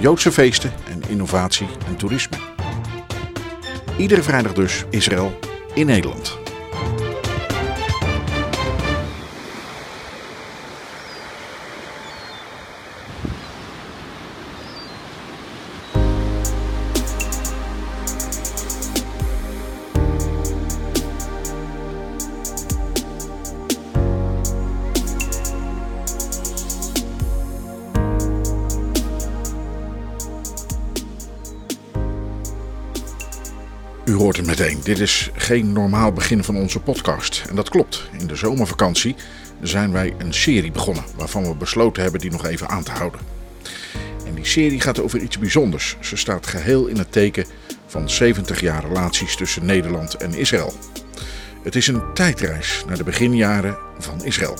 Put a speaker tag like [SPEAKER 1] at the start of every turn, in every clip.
[SPEAKER 1] Joodse feesten en innovatie en toerisme. Iedere vrijdag dus Israël in Nederland. Dit is geen normaal begin van onze podcast. En dat klopt. In de zomervakantie zijn wij een serie begonnen waarvan we besloten hebben die nog even aan te houden. En die serie gaat over iets bijzonders. Ze staat geheel in het teken van 70 jaar relaties tussen Nederland en Israël. Het is een tijdreis naar de beginjaren van Israël.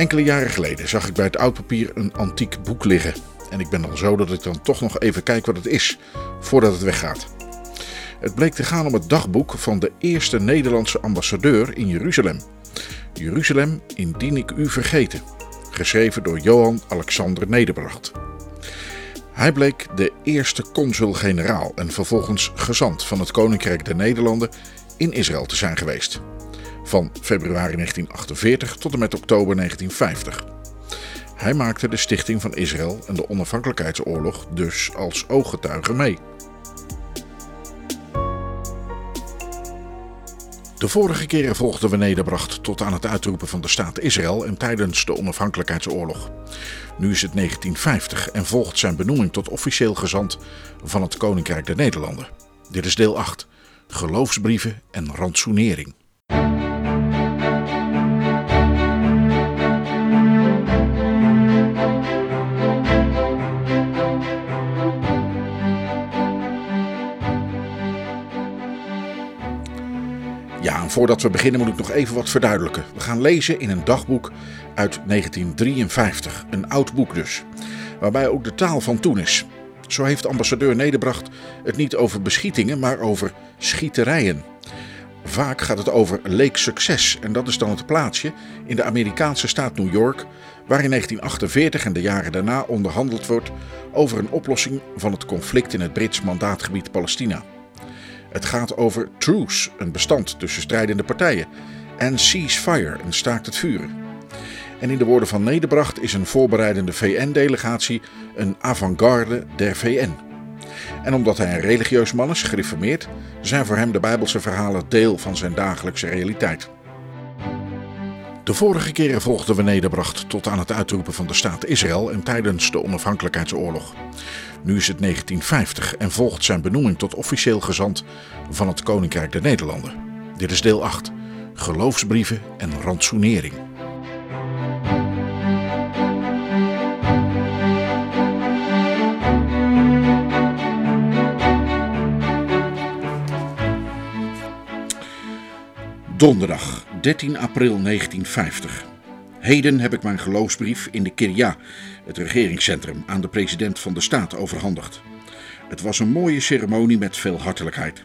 [SPEAKER 1] Enkele jaren geleden zag ik bij het oudpapier een antiek boek liggen. En ik ben dan zo dat ik dan toch nog even kijk wat het is, voordat het weggaat. Het bleek te gaan om het dagboek van de eerste Nederlandse ambassadeur in Jeruzalem. Jeruzalem indien ik u vergeten. Geschreven door Johan Alexander Nederbracht. Hij bleek de eerste consul-generaal en vervolgens gezant van het Koninkrijk der Nederlanden in Israël te zijn geweest van februari 1948 tot en met oktober 1950. Hij maakte de stichting van Israël en de onafhankelijkheidsoorlog dus als ooggetuige mee. De vorige keren volgden we Nederbracht tot aan het uitroepen van de staat Israël en tijdens de onafhankelijkheidsoorlog. Nu is het 1950 en volgt zijn benoeming tot officieel gezant van het Koninkrijk der Nederlanden. Dit is deel 8: Geloofsbrieven en rantsoenering. Voordat we beginnen moet ik nog even wat verduidelijken. We gaan lezen in een dagboek uit 1953, een oud boek dus, waarbij ook de taal van toen is. Zo heeft ambassadeur Nederbracht het niet over beschietingen, maar over schieterijen. Vaak gaat het over Lake Success en dat is dan het plaatsje in de Amerikaanse staat New York, waar in 1948 en de jaren daarna onderhandeld wordt over een oplossing van het conflict in het Brits mandaatgebied Palestina. Het gaat over truce, een bestand tussen strijdende partijen, en ceasefire, een staakt het vuren. En in de woorden van Nederbracht is een voorbereidende VN-delegatie een avant-garde der VN. En omdat hij een religieus man is, gereformeerd, zijn voor hem de Bijbelse verhalen deel van zijn dagelijkse realiteit. De vorige keren volgden we Nederbracht tot aan het uitroepen van de staat Israël en tijdens de onafhankelijkheidsoorlog. Nu is het 1950 en volgt zijn benoeming tot officieel gezant van het Koninkrijk der Nederlanden. Dit is deel 8: Geloofsbrieven en rantsoenering. Donderdag 13 april 1950. Heden heb ik mijn geloofsbrief in de Kirja, het regeringscentrum, aan de president van de staat overhandigd. Het was een mooie ceremonie met veel hartelijkheid.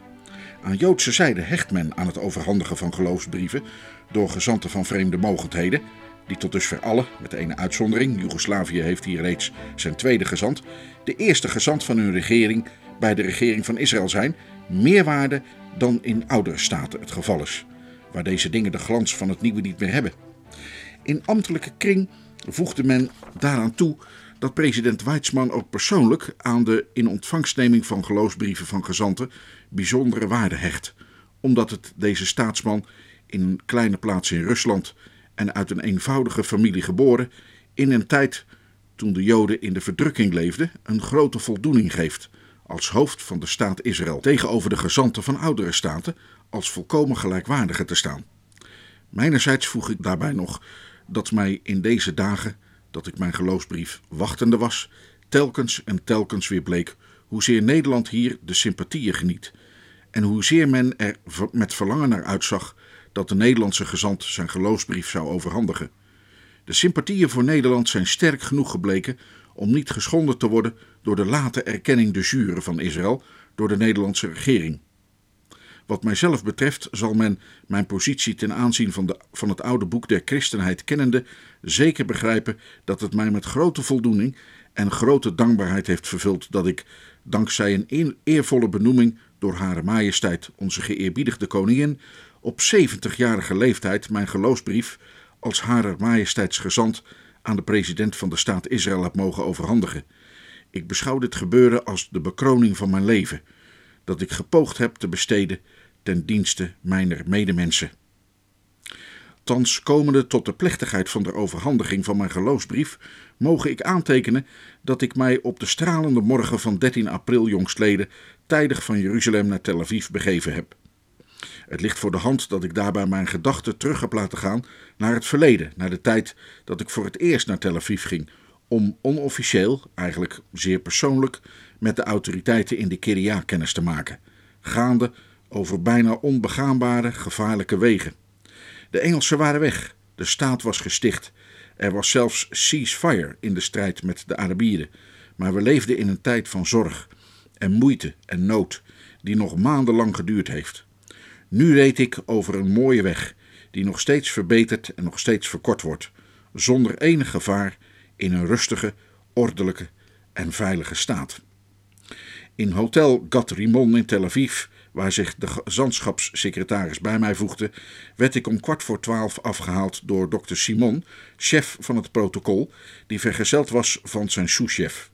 [SPEAKER 1] Aan Joodse zijde hecht men aan het overhandigen van geloofsbrieven door gezanten van vreemde mogendheden, die tot dusver alle, met ene uitzondering, Joegoslavië heeft hier reeds zijn tweede gezant, de eerste gezant van hun regering bij de regering van Israël zijn, meer waarde dan in oudere staten het geval is, waar deze dingen de glans van het nieuwe niet meer hebben. In ambtelijke kring voegde men daaraan toe dat president Weizmann ook persoonlijk aan de in ontvangstneming van geloofsbrieven van gezanten bijzondere waarde hecht, omdat het deze staatsman in een kleine plaats in Rusland en uit een eenvoudige familie geboren, in een tijd toen de Joden in de verdrukking leefden, een grote voldoening geeft als hoofd van de staat Israël tegenover de gezanten van oudere staten als volkomen gelijkwaardige te staan. Mijnerzijds voeg ik daarbij nog dat mij in deze dagen dat ik mijn geloofsbrief wachtende was, telkens en telkens weer bleek hoezeer Nederland hier de sympathieën geniet en hoezeer men er met verlangen naar uitzag dat de Nederlandse gezant zijn geloofsbrief zou overhandigen. De sympathieën voor Nederland zijn sterk genoeg gebleken om niet geschonden te worden door de late erkenning de jure van Israël door de Nederlandse regering. Wat mijzelf betreft zal men mijn positie ten aanzien van, de, van het oude boek der christenheid kennende zeker begrijpen dat het mij met grote voldoening en grote dankbaarheid heeft vervuld dat ik, dankzij een eervolle benoeming door Hare Majesteit, onze geëerbiedigde koningin, op 70-jarige leeftijd mijn geloofsbrief als Hare Majesteits gezant aan de president van de staat Israël heb mogen overhandigen. Ik beschouw dit gebeuren als de bekroning van mijn leven, dat ik gepoogd heb te besteden ten dienste mijner medemensen. Thans komende tot de plechtigheid van de overhandiging van mijn geloofsbrief, mogen ik aantekenen dat ik mij op de stralende morgen van 13 april jongstleden tijdig van Jeruzalem naar Tel Aviv begeven heb. Het ligt voor de hand dat ik daarbij mijn gedachten terug heb laten gaan naar het verleden, naar de tijd dat ik voor het eerst naar Tel Aviv ging, om onofficieel, eigenlijk zeer persoonlijk, met de autoriteiten in de Kiria kennis te maken, gaande over bijna onbegaanbare, gevaarlijke wegen. De Engelsen waren weg, de staat was gesticht, er was zelfs ceasefire in de strijd met de Arabieren, maar we leefden in een tijd van zorg en moeite en nood, die nog maandenlang geduurd heeft. Nu reed ik over een mooie weg, die nog steeds verbeterd en nog steeds verkort wordt, zonder enig gevaar in een rustige, ordelijke en veilige staat. In Hotel Gat Rimon in Tel Aviv, waar zich de zandschapssecretaris bij mij voegde, werd ik om kwart voor twaalf afgehaald door dokter Simon, chef van het protocol, die vergezeld was van zijn souschef.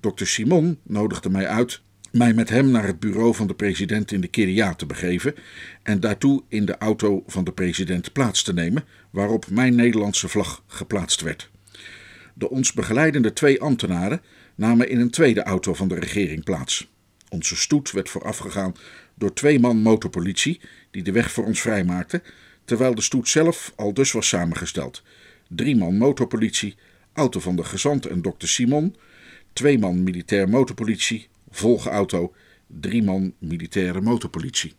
[SPEAKER 1] Dokter Simon nodigde mij uit mij met hem naar het bureau van de president in de Kiria te begeven en daartoe in de auto van de president plaats te nemen, waarop mijn Nederlandse vlag geplaatst werd. De ons begeleidende twee ambtenaren namen in een tweede auto van de regering plaats. Onze stoet werd voorafgegaan door twee man motorpolitie die de weg voor ons vrijmaakten, terwijl de stoet zelf al dus was samengesteld. Drie man motorpolitie, auto van de gezant en dokter Simon, twee man militair motorpolitie, volgauto, drie man militaire motorpolitie.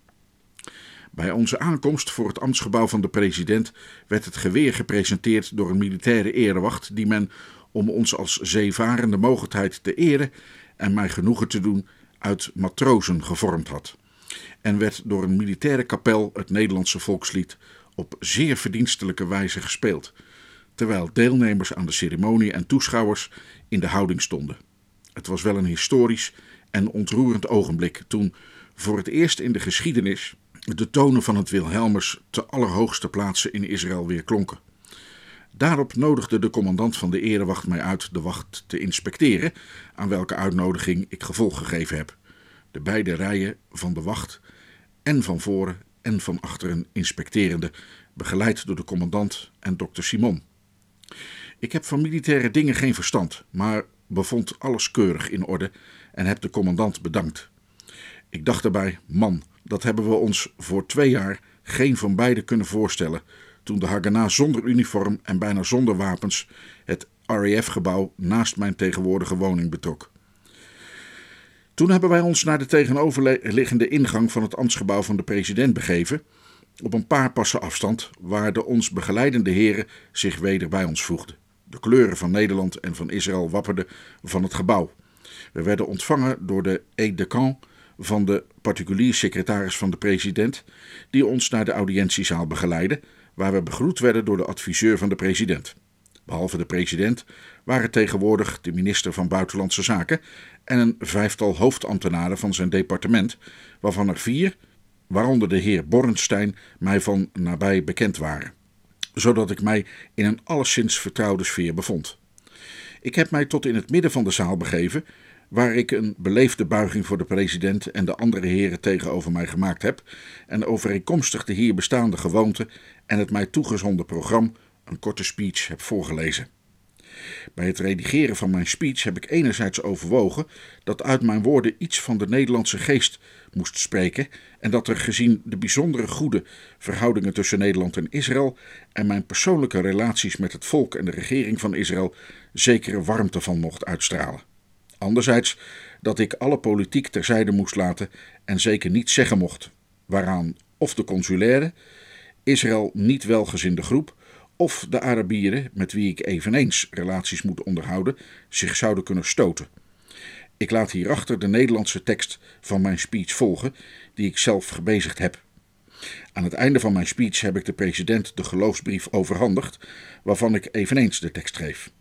[SPEAKER 1] Bij onze aankomst voor het ambtsgebouw van de president werd het geweer gepresenteerd door een militaire erewacht die men, om ons als zeevarende mogendheid te eren en mij genoegen te doen, uit matrozen gevormd had. En werd door een militaire kapel het Nederlandse volkslied op zeer verdienstelijke wijze gespeeld, terwijl deelnemers aan de ceremonie en toeschouwers in de houding stonden. Het was wel een historisch en ontroerend ogenblik toen voor het eerst in de geschiedenis de tonen van het Wilhelmers te allerhoogste plaatsen in Israël weer klonken. Daarop nodigde de commandant van de erewacht mij uit de wacht te inspecteren, aan welke uitnodiging ik gevolg gegeven heb. De beide rijen van de wacht, en van voren en van achteren inspecterende, begeleid door de commandant en dokter Simon. Ik heb van militaire dingen geen verstand, maar bevond alles keurig in orde en heb de commandant bedankt. Ik dacht daarbij, man, dat hebben we ons voor twee jaar geen van beiden kunnen voorstellen toen de Haganah zonder uniform en bijna zonder wapens het RAF-gebouw naast mijn tegenwoordige woning betrok. Toen hebben wij ons naar de tegenoverliggende ingang van het ambtsgebouw van de president begeven, op een paar passen afstand, waar de ons begeleidende heren zich weder bij ons voegden. De kleuren van Nederland en van Israël wapperden van het gebouw. We werden ontvangen door de aide de camp van de particulier secretaris van de president, die ons naar de audiëntiezaal begeleidde, waar we begroet werden door de adviseur van de president. Behalve de president waren tegenwoordig de minister van Buitenlandse Zaken en een vijftal hoofdambtenaren van zijn departement, waarvan er vier, waaronder de heer Bornstein, mij van nabij bekend waren, zodat ik mij in een alleszins vertrouwde sfeer bevond. Ik heb mij tot in het midden van de zaal begeven, waar ik een beleefde buiging voor de president en de andere heren tegenover mij gemaakt heb, en overeenkomstig de hier bestaande gewoonte en het mij toegezonden programma een korte speech heb voorgelezen. Bij het redigeren van mijn speech heb ik enerzijds overwogen dat uit mijn woorden iets van de Nederlandse geest moest spreken en dat er gezien de bijzondere goede verhoudingen tussen Nederland en Israël en mijn persoonlijke relaties met het volk en de regering van Israël zekere warmte van mocht uitstralen. Anderzijds dat ik alle politiek terzijde moest laten en zeker niet zeggen mocht waaraan of de consulaire, Israël niet welgezinde groep of de Arabieren, met wie ik eveneens relaties moet onderhouden, zich zouden kunnen stoten. Ik laat hierachter de Nederlandse tekst van mijn speech volgen, die ik zelf gebezigd heb. Aan het einde van mijn speech heb ik de president de geloofsbrief overhandigd, waarvan ik eveneens de tekst geef,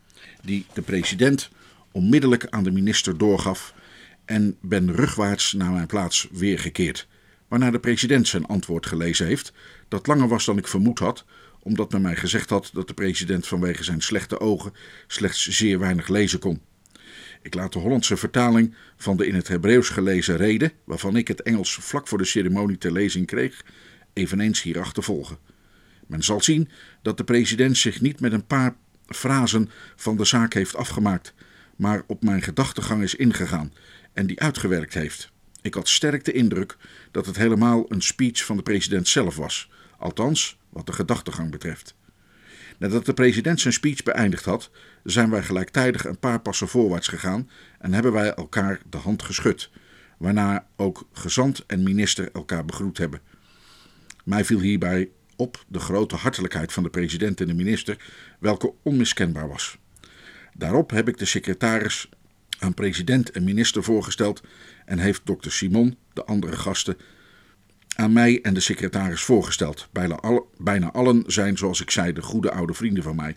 [SPEAKER 1] die de president onmiddellijk aan de minister doorgaf en ben rugwaarts naar mijn plaats weergekeerd, waarna de president zijn antwoord gelezen heeft, dat langer was dan ik vermoed had, omdat men mij gezegd had dat de president vanwege zijn slechte ogen slechts zeer weinig lezen kon. Ik laat de Hollandse vertaling van de in het Hebreeuws gelezen reden, waarvan ik het Engels vlak voor de ceremonie ter lezing kreeg, eveneens hierachter volgen. Men zal zien dat de president zich niet met een paar frasen van de zaak heeft afgemaakt, maar op mijn gedachtegang is ingegaan en die uitgewerkt heeft. Ik had sterk de indruk dat het helemaal een speech van de president zelf was, althans wat de gedachtegang betreft. Nadat de president zijn speech beëindigd had, zijn wij gelijktijdig een paar passen voorwaarts gegaan en hebben wij elkaar de hand geschud, waarna ook gezant en minister elkaar begroet hebben. Mij viel hierbij op de grote hartelijkheid van de president en de minister, welke onmiskenbaar was. Daarop heb ik de secretaris aan president en minister voorgesteld en heeft dokter Simon, de andere gasten, aan mij en de secretaris voorgesteld. Bijna, alle, bijna allen zijn, zoals ik zei, de goede oude vrienden van mij.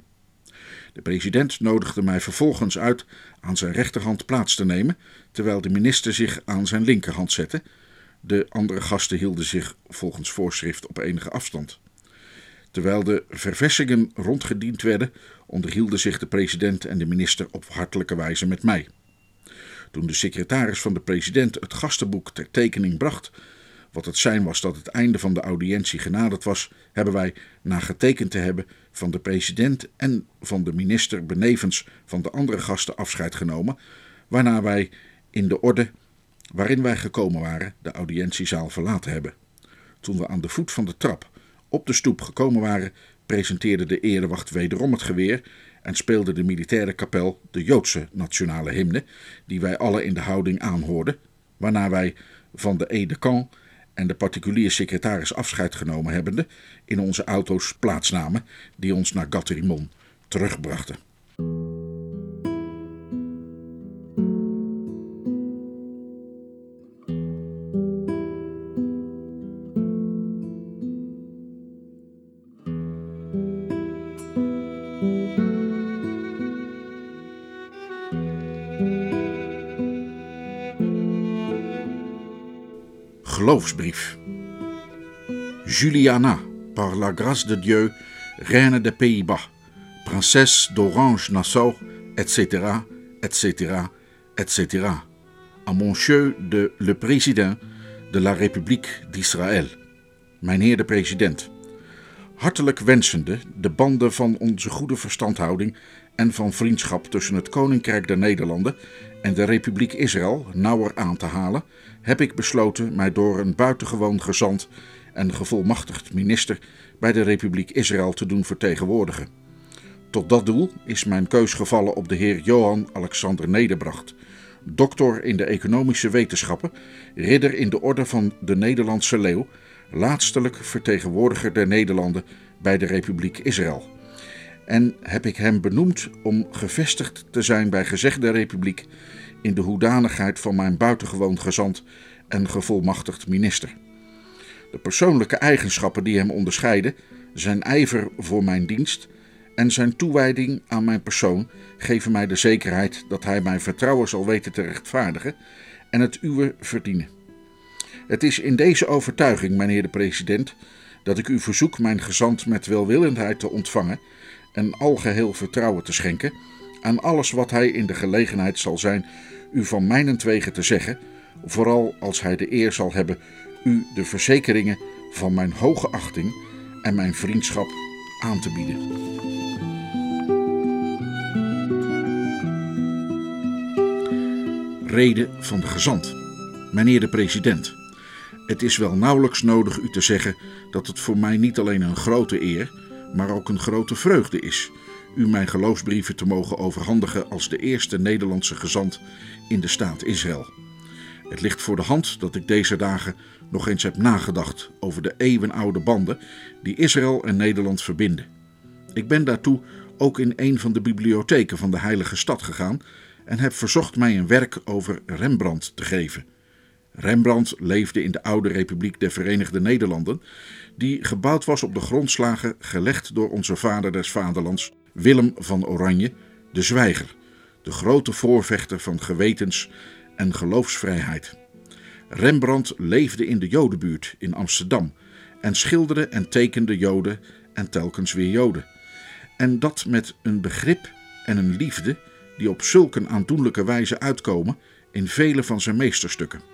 [SPEAKER 1] De president nodigde mij vervolgens uit aan zijn rechterhand plaats te nemen, terwijl de minister zich aan zijn linkerhand zette. De andere gasten hielden zich volgens voorschrift op enige afstand. Terwijl de verversingen rondgediend werden, onderhielden zich de president en de minister op hartelijke wijze met mij. Toen de secretaris van de president het gastenboek ter tekening bracht, wat het zijn was dat het einde van de audiëntie genaderd was, hebben wij, na getekend te hebben, van de president en van de minister benevens van de andere gasten afscheid genomen, waarna wij in de orde waarin wij gekomen waren de audiëntiezaal verlaten hebben. Toen we aan de voet van de trap op de stoep gekomen waren, presenteerde de erewacht wederom het geweer en speelde de militaire kapel de Joodse nationale hymne, die wij alle in de houding aanhoorden, waarna wij van de aide de camp en de particulier secretaris afscheid genomen hebbende, in onze auto's plaatsnamen die ons naar Gatterimon terugbrachten. Juliana, par la grâce de Dieu, reine des Pays-Bas, princesse d'Orange-Nassau, etc., etc., etc. À monsieur de le président de la République d'Israël. Mijn heer de president. Hartelijk wensende de banden van onze goede verstandhouding en van vriendschap tussen het Koninkrijk der Nederlanden en de Republiek Israël nauwer aan te halen, heb ik besloten mij door een buitengewoon gezant en gevolmachtigd minister bij de Republiek Israël te doen vertegenwoordigen. Tot dat doel is mijn keus gevallen op de heer Johan Alexander Nederbracht, doctor in de economische wetenschappen, ridder in de orde van de Nederlandse Leeuw, laatstelijk vertegenwoordiger der Nederlanden bij de Republiek Israël. En heb ik hem benoemd om gevestigd te zijn bij gezegde Republiek in de hoedanigheid van mijn buitengewoon gezant en gevolmachtigd minister. De persoonlijke eigenschappen die hem onderscheiden, zijn ijver voor mijn dienst en zijn toewijding aan mijn persoon geven mij de zekerheid dat hij mijn vertrouwen zal weten te rechtvaardigen en het uwe verdienen. Het is in deze overtuiging, meneer de president, dat ik u verzoek mijn gezant met welwillendheid te ontvangen en algeheel vertrouwen te schenken aan alles wat hij in de gelegenheid zal zijn u van mijnentwegen te zeggen, vooral als hij de eer zal hebben u de verzekeringen van mijn hoge achting en mijn vriendschap aan te bieden. Reden van de gezant, meneer de president het is wel nauwelijks nodig u te zeggen dat het voor mij niet alleen een grote eer, maar ook een grote vreugde is u mijn geloofsbrieven te mogen overhandigen als de eerste Nederlandse gezant in de staat Israël. Het ligt voor de hand dat ik deze dagen nog eens heb nagedacht over de eeuwenoude banden die Israël en Nederland verbinden. Ik ben daartoe ook in een van de bibliotheken van de Heilige Stad gegaan en heb verzocht mij een werk over Rembrandt te geven. Rembrandt leefde in de oude Republiek der Verenigde Nederlanden, die gebouwd was op de grondslagen gelegd door onze vader des vaderlands, Willem van Oranje, de zwijger, de grote voorvechter van gewetens en geloofsvrijheid. Rembrandt leefde in de Jodenbuurt in Amsterdam en schilderde en tekende Joden en telkens weer Joden. En dat met een begrip en een liefde die op zulke aandoenlijke wijze uitkomen in vele van zijn meesterstukken.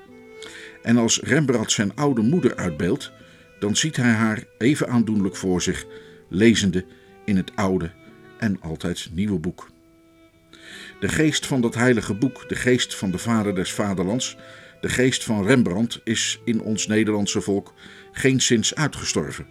[SPEAKER 1] En als Rembrandt zijn oude moeder uitbeeldt, dan ziet hij haar even aandoenlijk voor zich, lezende in het oude en altijd nieuwe boek. De geest van dat heilige boek, de geest van de vader des vaderlands, de geest van Rembrandt is in ons Nederlandse volk geen sinds uitgestorven.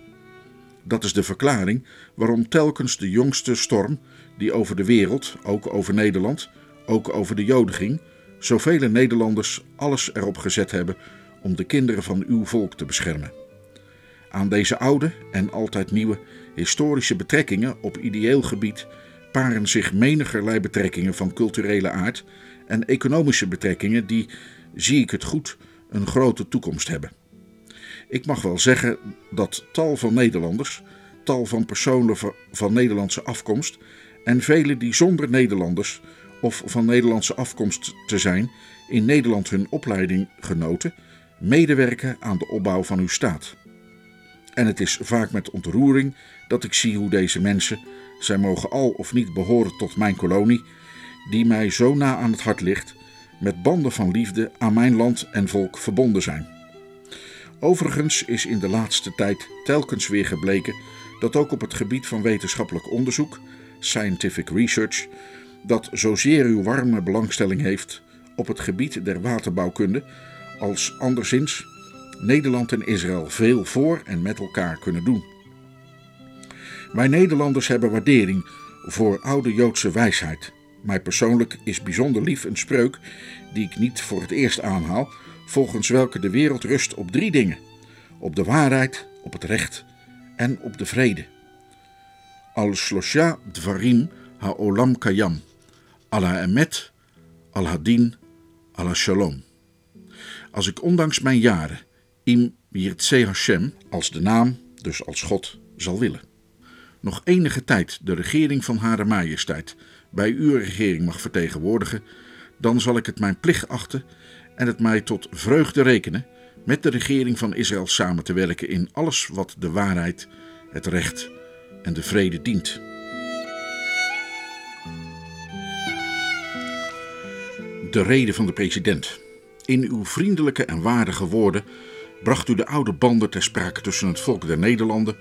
[SPEAKER 1] Dat is de verklaring waarom telkens de jongste storm, die over de wereld, ook over Nederland, ook over de Joden ging, zoveel Nederlanders alles erop gezet hebben om de kinderen van uw volk te beschermen. Aan deze oude en altijd nieuwe historische betrekkingen op ideeel gebied paren zich menigerlei betrekkingen van culturele aard en economische betrekkingen die, zie ik het goed, een grote toekomst hebben. Ik mag wel zeggen dat tal van Nederlanders, tal van personen van Nederlandse afkomst en velen die zonder Nederlanders of van Nederlandse afkomst te zijn in Nederland hun opleiding genoten, medewerken aan de opbouw van uw staat. En het is vaak met ontroering dat ik zie hoe deze mensen, zij mogen al of niet behoren tot mijn kolonie, die mij zo na aan het hart ligt, met banden van liefde aan mijn land en volk verbonden zijn. Overigens is in de laatste tijd telkens weer gebleken dat ook op het gebied van wetenschappelijk onderzoek, scientific research, dat zozeer uw warme belangstelling heeft op het gebied der waterbouwkunde, als anderszins Nederland en Israël veel voor en met elkaar kunnen doen. Wij Nederlanders hebben waardering voor oude Joodse wijsheid. Mij persoonlijk is bijzonder lief een spreuk die ik niet voor het eerst aanhaal, volgens welke de wereld rust op drie dingen: op de waarheid, op het recht en op de vrede. Al shlosha dvarim ha'olam kayam, ala emet, al hadin, ala shalom. Als ik ondanks mijn jaren im Yirtzeh Hashem als de naam, dus als God, zal willen. Nog enige tijd de regering van Hare Majesteit bij uw regering mag vertegenwoordigen, dan zal ik het mijn plicht achten en het mij tot vreugde rekenen met de regering van Israël samen te werken in alles wat de waarheid, het recht en de vrede dient. De reden van de president. In uw vriendelijke en waardige woorden bracht u de oude banden ter sprake tussen het volk der Nederlanden,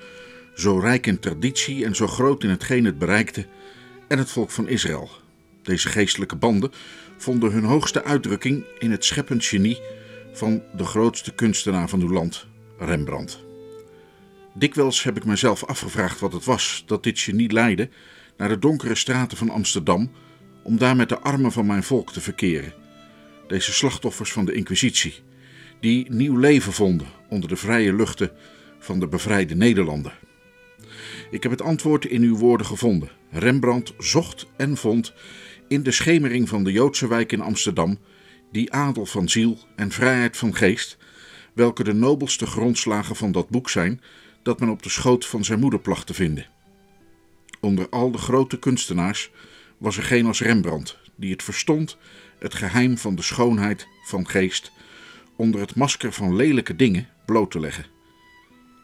[SPEAKER 1] zo rijk in traditie en zo groot in hetgeen het bereikte, en het volk van Israël. Deze geestelijke banden vonden hun hoogste uitdrukking in het scheppend genie van de grootste kunstenaar van uw land, Rembrandt. Dikwijls heb ik mezelf afgevraagd wat het was dat dit genie leidde naar de donkere straten van Amsterdam om daar met de armen van mijn volk te verkeren. Deze slachtoffers van de Inquisitie, die nieuw leven vonden onder de vrije luchten van de bevrijde Nederlanden. Ik heb het antwoord in uw woorden gevonden. Rembrandt zocht en vond in de schemering van de Joodse wijk in Amsterdam die adel van ziel en vrijheid van geest, welke de nobelste grondslagen van dat boek zijn dat men op de schoot van zijn moeder placht te vinden. Onder al de grote kunstenaars was er geen als Rembrandt, die het verstond het geheim van de schoonheid van geest onder het masker van lelijke dingen bloot te leggen.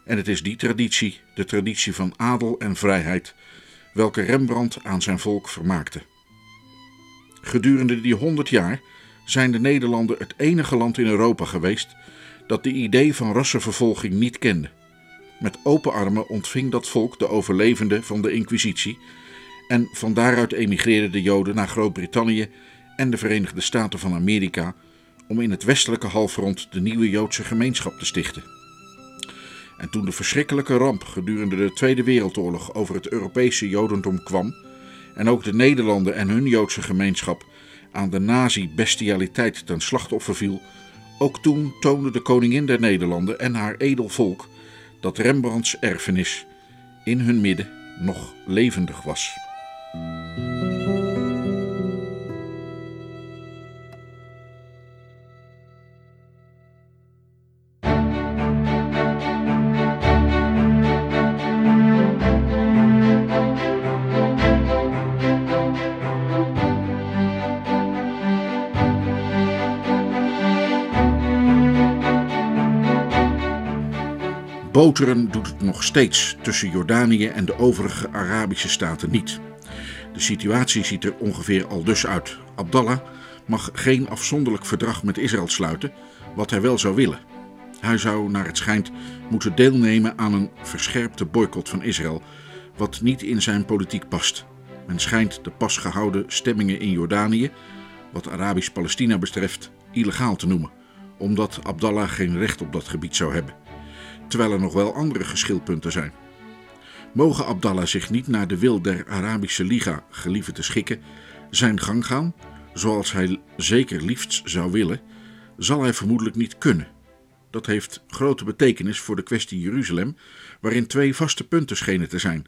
[SPEAKER 1] En het is die traditie, de traditie van adel en vrijheid, welke Rembrandt aan zijn volk vermaakte. Gedurende die honderd jaar zijn de Nederlanden het enige land in Europa geweest dat de idee van rassenvervolging niet kende. Met open armen ontving dat volk de overlevenden van de Inquisitie en van daaruit emigreerden de Joden naar Groot-Brittannië en de Verenigde Staten van Amerika om in het westelijke halfrond de nieuwe Joodse gemeenschap te stichten. En toen de verschrikkelijke ramp gedurende de Tweede Wereldoorlog over het Europese Jodendom kwam, en ook de Nederlanden en hun Joodse gemeenschap aan de nazi-bestialiteit ten slachtoffer viel, ook toen toonde de koningin der Nederlanden en haar edel volk dat Rembrandts erfenis in hun midden nog levendig was. Boteren doet het nog steeds tussen Jordanië en de overige Arabische staten niet. De situatie ziet er ongeveer al dus uit. Abdallah mag geen afzonderlijk verdrag met Israël sluiten, wat hij wel zou willen. Hij zou, naar het schijnt, moeten deelnemen aan een verscherpte boycott van Israël, wat niet in zijn politiek past. Men schijnt de pas gehouden stemmingen in Jordanië, wat Arabisch-Palestina betreft, illegaal te noemen, omdat Abdallah geen recht op dat gebied zou hebben terwijl er nog wel andere geschilpunten zijn. Mogen Abdallah zich niet naar de wil der Arabische Liga gelieven te schikken, zijn gang gaan, zoals hij zeker liefst zou willen, zal hij vermoedelijk niet kunnen. Dat heeft grote betekenis voor de kwestie Jeruzalem, waarin twee vaste punten schenen te zijn: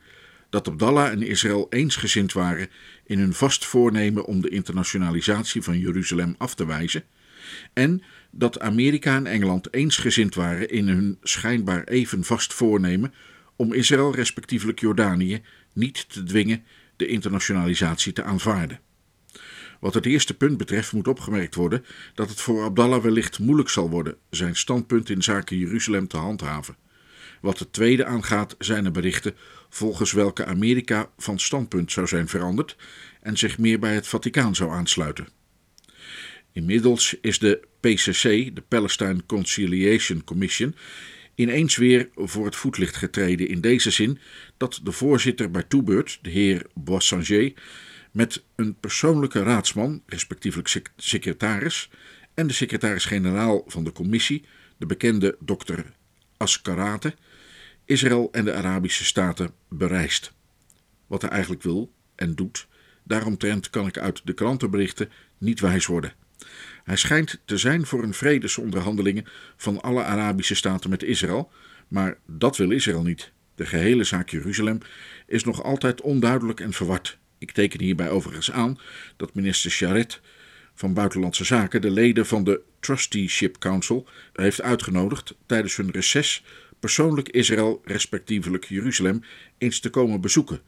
[SPEAKER 1] dat Abdallah en Israël eensgezind waren in hun vast voornemen om de internationalisatie van Jeruzalem af te wijzen, en dat Amerika en Engeland eensgezind waren in hun schijnbaar even vast voornemen om Israël, respectievelijk Jordanië, niet te dwingen de internationalisatie te aanvaarden. Wat het eerste punt betreft moet opgemerkt worden dat het voor Abdallah wellicht moeilijk zal worden zijn standpunt in zaken Jeruzalem te handhaven. Wat het tweede aangaat zijn er berichten volgens welke Amerika van standpunt zou zijn veranderd en zich meer bij het Vaticaan zou aansluiten. Inmiddels is de PCC, de Palestine Conciliation Commission, ineens weer voor het voetlicht getreden in deze zin dat de voorzitter bij toebeurt, de heer Boissanger, met een persoonlijke raadsman, respectievelijk secretaris, en de secretaris-generaal van de commissie, de bekende dokter Askarate, Israël en de Arabische Staten bereist. Wat hij eigenlijk wil en doet, daaromtrent kan ik uit de krantenberichten niet wijs worden. Hij schijnt te zijn voor een vredesonderhandelingen van alle Arabische staten met Israël, maar dat wil Israël niet. De gehele zaak Jeruzalem is nog altijd onduidelijk en verward. Ik teken hierbij overigens aan dat minister Charet van Buitenlandse Zaken de leden van de Trusteeship Council heeft uitgenodigd tijdens hun reces persoonlijk Israël, respectievelijk Jeruzalem, eens te komen bezoeken.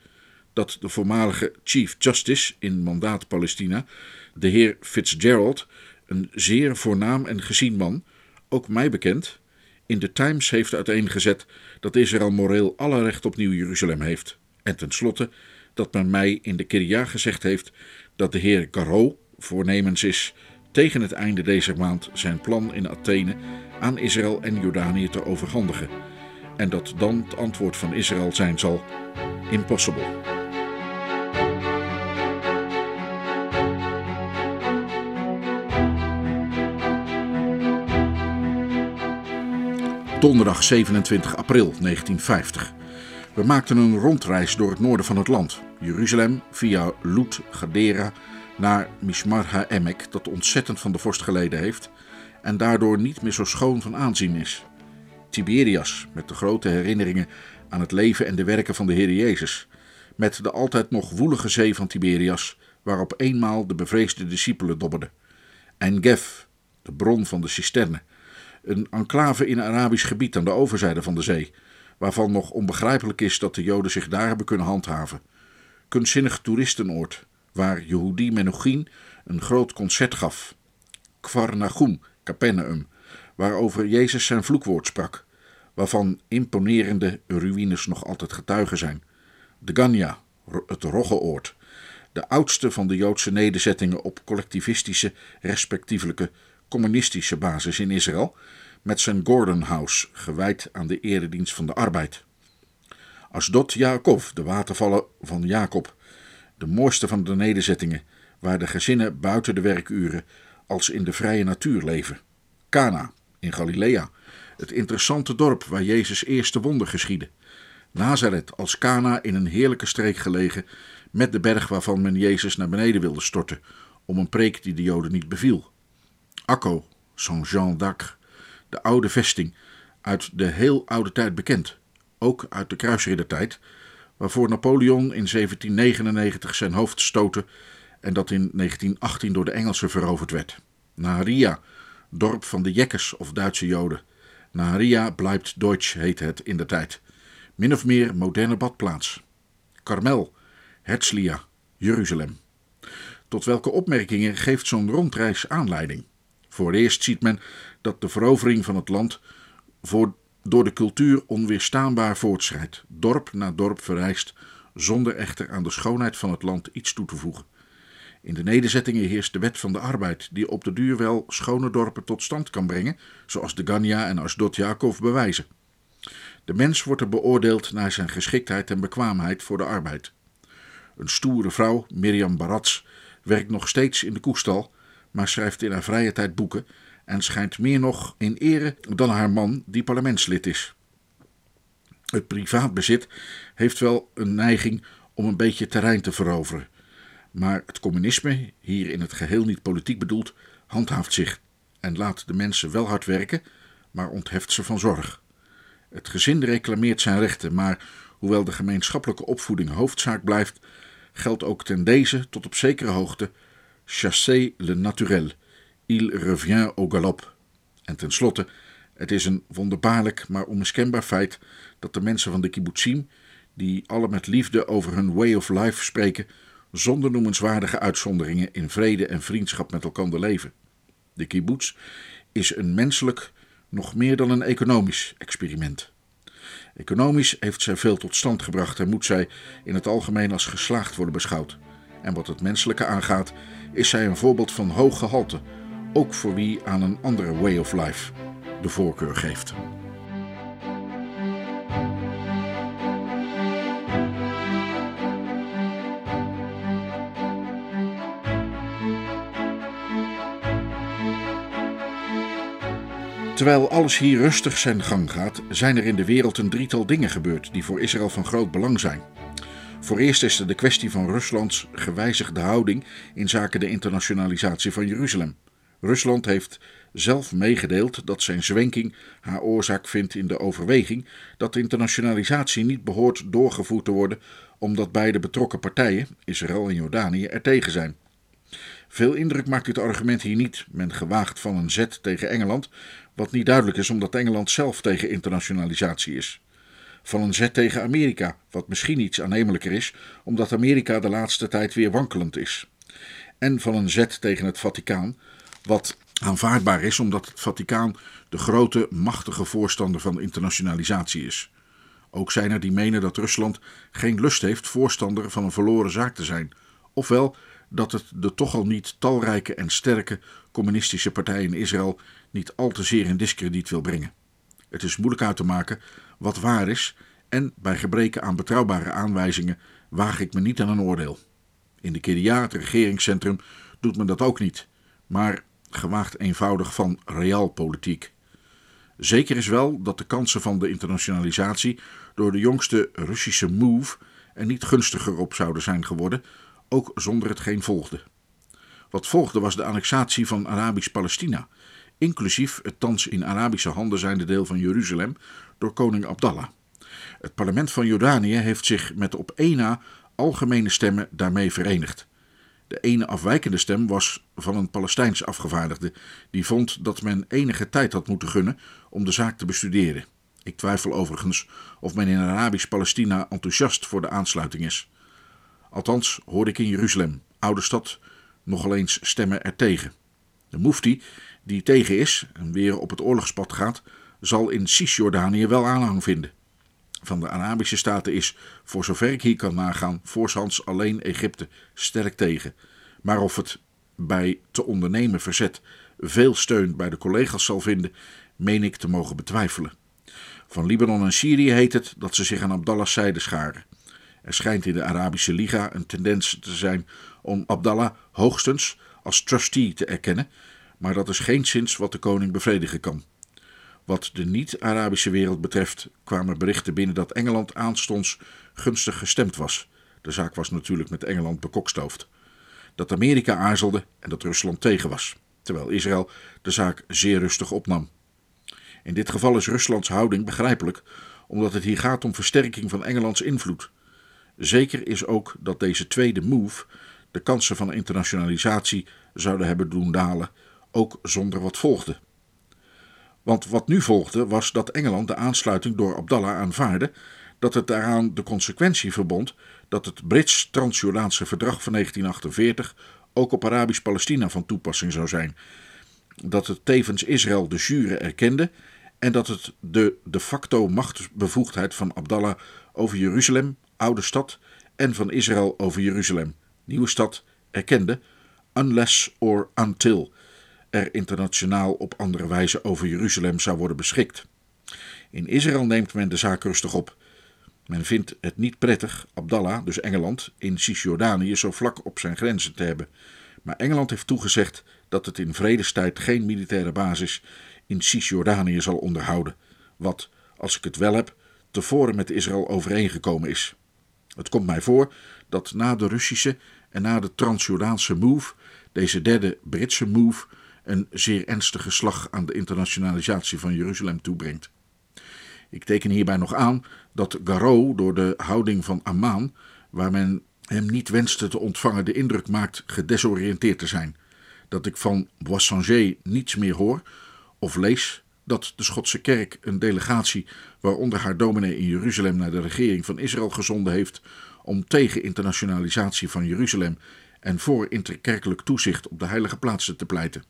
[SPEAKER 1] Dat de voormalige Chief Justice in mandaat Palestina, de heer Fitzgerald, een zeer voornaam en gezien man, ook mij bekend, in de Times heeft uiteengezet dat Israël moreel alle recht op Nieuw Jeruzalem heeft. En tenslotte dat men mij in de Kiria gezegd heeft dat de heer Caro voornemens is tegen het einde deze maand zijn plan in Athene aan Israël en Jordanië te overhandigen. En dat dan het antwoord van Israël zijn zal: impossible. Donderdag 27 april 1950. We maakten een rondreis door het noorden van het land. Jeruzalem via Lut, Gadera naar Mishmar HaEmek, dat ontzettend van de vorst geleden heeft en daardoor niet meer zo schoon van aanzien is. Tiberias, met de grote herinneringen aan het leven en de werken van de Heer Jezus. Met de altijd nog woelige zee van Tiberias, waarop eenmaal de bevreesde discipelen dobberden. En Gef, de bron van de cisterne een enclave in Arabisch gebied aan de overzijde van de zee, waarvan nog onbegrijpelijk is dat de Joden zich daar hebben kunnen handhaven. Kunstzinnig toeristenoord, waar Yehudi Menuchin een groot concert gaf. Kfar Nahum, Capernaum, waarover Jezus zijn vloekwoord sprak, waarvan imponerende ruïnes nog altijd getuigen zijn. De Ganya, het Roggeoord, de oudste van de Joodse nederzettingen op collectivistische, respectievelijke communistische basis in Israël, met zijn Gordon House, gewijd aan de eredienst van de arbeid. Asdot Jacob, de watervallen van Jacob, de mooiste van de nederzettingen, waar de gezinnen buiten de werkuren als in de vrije natuur leven. Cana in Galilea, het interessante dorp waar Jezus' eerste wonder geschiedde. Nazareth als Cana in een heerlijke streek gelegen, met de berg waarvan men Jezus naar beneden wilde storten, om een preek die de Joden niet beviel. Akko, Saint-Jean d'Acre, de oude vesting, uit de heel oude tijd bekend, ook uit de kruisriddertijd, waarvoor Napoleon in 1799 zijn hoofd stootte en dat in 1918 door de Engelsen veroverd werd. Naharia, dorp van de Jekkers of Duitse Joden. Naharia bleibt Deutsch heette het in de tijd. Min of meer moderne badplaats. Karmel, Herzliya, Jeruzalem. Tot welke opmerkingen geeft zo'n rondreis aanleiding? Voor eerst ziet men dat de verovering van het land door de cultuur onweerstaanbaar voortschrijdt, dorp na dorp verrijst, zonder echter aan de schoonheid van het land iets toe te voegen. In de nederzettingen heerst de wet van de arbeid, die op de duur wel schone dorpen tot stand kan brengen, zoals de Gania en Asdod Jacob bewijzen. De mens wordt er beoordeeld naar zijn geschiktheid en bekwaamheid voor de arbeid. Een stoere vrouw, Mirjam Barats, werkt nog steeds in de koestal, maar schrijft in haar vrije tijd boeken en schijnt meer nog in ere dan haar man, die parlementslid is. Het privaatbezit heeft wel een neiging om een beetje terrein te veroveren. Maar het communisme, hier in het geheel niet politiek bedoeld, handhaaft zich en laat de mensen wel hard werken, maar ontheft ze van zorg. Het gezin reclameert zijn rechten, maar hoewel de gemeenschappelijke opvoeding hoofdzaak blijft, geldt ook ten deze tot op zekere hoogte chasser le naturel, il revient au galop. En tenslotte, het is een wonderbaarlijk maar onmiskenbaar feit dat de mensen van de kibbutzim, die alle met liefde over hun way of life spreken, zonder noemenswaardige uitzonderingen in vrede en vriendschap met elkaar leven. De kibbutz is een menselijk, nog meer dan een economisch experiment. Economisch heeft zij veel tot stand gebracht en moet zij in het algemeen als geslaagd worden beschouwd. En wat het menselijke aangaat, is zij een voorbeeld van hoog gehalte, ook voor wie aan een andere way of life de voorkeur geeft. Terwijl alles hier rustig zijn gang gaat, zijn er in de wereld een drietal dingen gebeurd die voor Israël van groot belang zijn. Voor eerst is er de kwestie van Ruslands gewijzigde houding in zaken de internationalisatie van Jeruzalem. Rusland heeft zelf meegedeeld dat zijn zwenking haar oorzaak vindt in de overweging dat de internationalisatie niet behoort doorgevoerd te worden omdat beide betrokken partijen, Israël en Jordanië, er tegen zijn. Veel indruk maakt dit argument hier niet. Men gewaagt van een zet tegen Engeland, wat niet duidelijk is omdat Engeland zelf tegen internationalisatie is. Van een zet tegen Amerika, wat misschien iets aannemelijker is, omdat Amerika de laatste tijd weer wankelend is. En van een zet tegen het Vaticaan, wat aanvaardbaar is omdat het Vaticaan de grote, machtige voorstander van internationalisatie is. Ook zijn er die menen dat Rusland geen lust heeft voorstander van een verloren zaak te zijn, ofwel dat het de toch al niet talrijke en sterke communistische partij in Israël niet al te zeer in discrediet wil brengen. Het is moeilijk uit te maken wat waar is en bij gebreke aan betrouwbare aanwijzingen waag ik me niet aan een oordeel. In de KDA, het regeringscentrum, doet men dat ook niet, maar gewaagt eenvoudig van realpolitiek. Zeker is wel dat de kansen van de internationalisatie door de jongste Russische move er niet gunstiger op zouden zijn geworden, ook zonder hetgeen volgde. Wat volgde was de annexatie van Arabisch-Palestina, inclusief het thans in Arabische handen zijnde deel van Jeruzalem door koning Abdallah. Het parlement van Jordanië heeft zich met op één na algemene stemmen daarmee verenigd. De ene afwijkende stem was van een Palestijns afgevaardigde, die vond dat men enige tijd had moeten gunnen om de zaak te bestuderen. Ik twijfel overigens of men in Arabisch-Palestina enthousiast voor de aansluiting is. Althans hoorde ik in Jeruzalem, oude stad, nogal eens stemmen ertegen. De mufti, die tegen is en weer op het oorlogspad gaat, zal in Cisjordanië wel aanhang vinden. Van de Arabische staten is, voor zover ik hier kan nagaan, voorshands alleen Egypte sterk tegen. Maar of het bij te ondernemen verzet veel steun bij de collega's zal vinden, meen ik te mogen betwijfelen. Van Libanon en Syrië heet het dat ze zich aan Abdallah's zijde scharen. Er schijnt in de Arabische Liga een tendens te zijn om Abdallah hoogstens als trustee te erkennen, maar dat is geen sinds wat de koning bevredigen kan. Wat de niet-Arabische wereld betreft kwamen berichten binnen dat Engeland aanstonds gunstig gestemd was. De zaak was natuurlijk met Engeland bekokstoofd. Dat Amerika aarzelde en dat Rusland tegen was, terwijl Israël de zaak zeer rustig opnam. In dit geval is Ruslands houding begrijpelijk, omdat het hier gaat om versterking van Engelands invloed. Zeker is ook dat deze tweede move de kansen van internationalisatie zouden hebben doen dalen, ook zonder wat volgde. Want wat nu volgde was dat Engeland de aansluiting door Abdallah aanvaarde, dat het daaraan de consequentie verbond dat het Brits-Transjordaanse verdrag van 1948 ook op Arabisch-Palestina van toepassing zou zijn, dat het tevens Israël de jure erkende en dat het de de facto machtsbevoegdheid van Abdallah over Jeruzalem, oude stad, en van Israël over Jeruzalem, nieuwe stad, erkende, unless or until er internationaal op andere wijze over Jeruzalem zou worden beschikt. In Israël neemt men de zaak rustig op. Men vindt het niet prettig Abdallah, dus Engeland, in Cisjordanië zo vlak op zijn grenzen te hebben. Maar Engeland heeft toegezegd dat het in vredestijd geen militaire basis in Cisjordanië zal onderhouden, wat, als ik het wel heb, tevoren met Israël overeengekomen is. Het komt mij voor dat na de Russische en na de Transjordaanse move, deze derde Britse move, een zeer ernstige slag aan de internationalisatie van Jeruzalem toebrengt. Ik teken hierbij nog aan dat Garot door de houding van Amman, waar men hem niet wenste te ontvangen, de indruk maakt gedesoriënteerd te zijn. Dat ik van Boissangé niets meer hoor of lees dat de Schotse kerk een delegatie, waaronder haar dominee in Jeruzalem, naar de regering van Israël gezonden heeft om tegen internationalisatie van Jeruzalem en voor interkerkelijk toezicht op de heilige plaatsen te pleiten.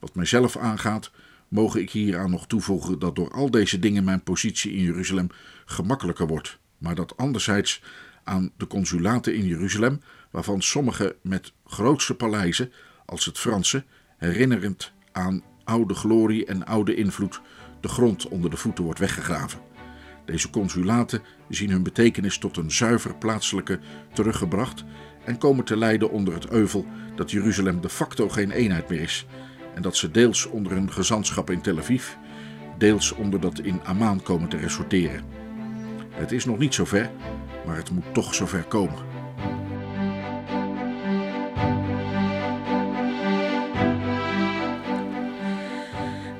[SPEAKER 1] Wat mijzelf aangaat, mogen ik hieraan nog toevoegen dat door al deze dingen mijn positie in Jeruzalem gemakkelijker wordt, maar dat anderzijds aan de consulaten in Jeruzalem, waarvan sommige met grootse paleizen, als het Franse, herinnerend aan oude glorie en oude invloed, de grond onder de voeten wordt weggegraven. Deze consulaten zien hun betekenis tot een zuiver plaatselijke teruggebracht en komen te lijden onder het euvel dat Jeruzalem de facto geen eenheid meer is en dat ze deels onder een gezantschap in Tel Aviv, deels onder dat in Amman komen te ressorteren. Het is nog niet zover, maar het moet toch zover komen.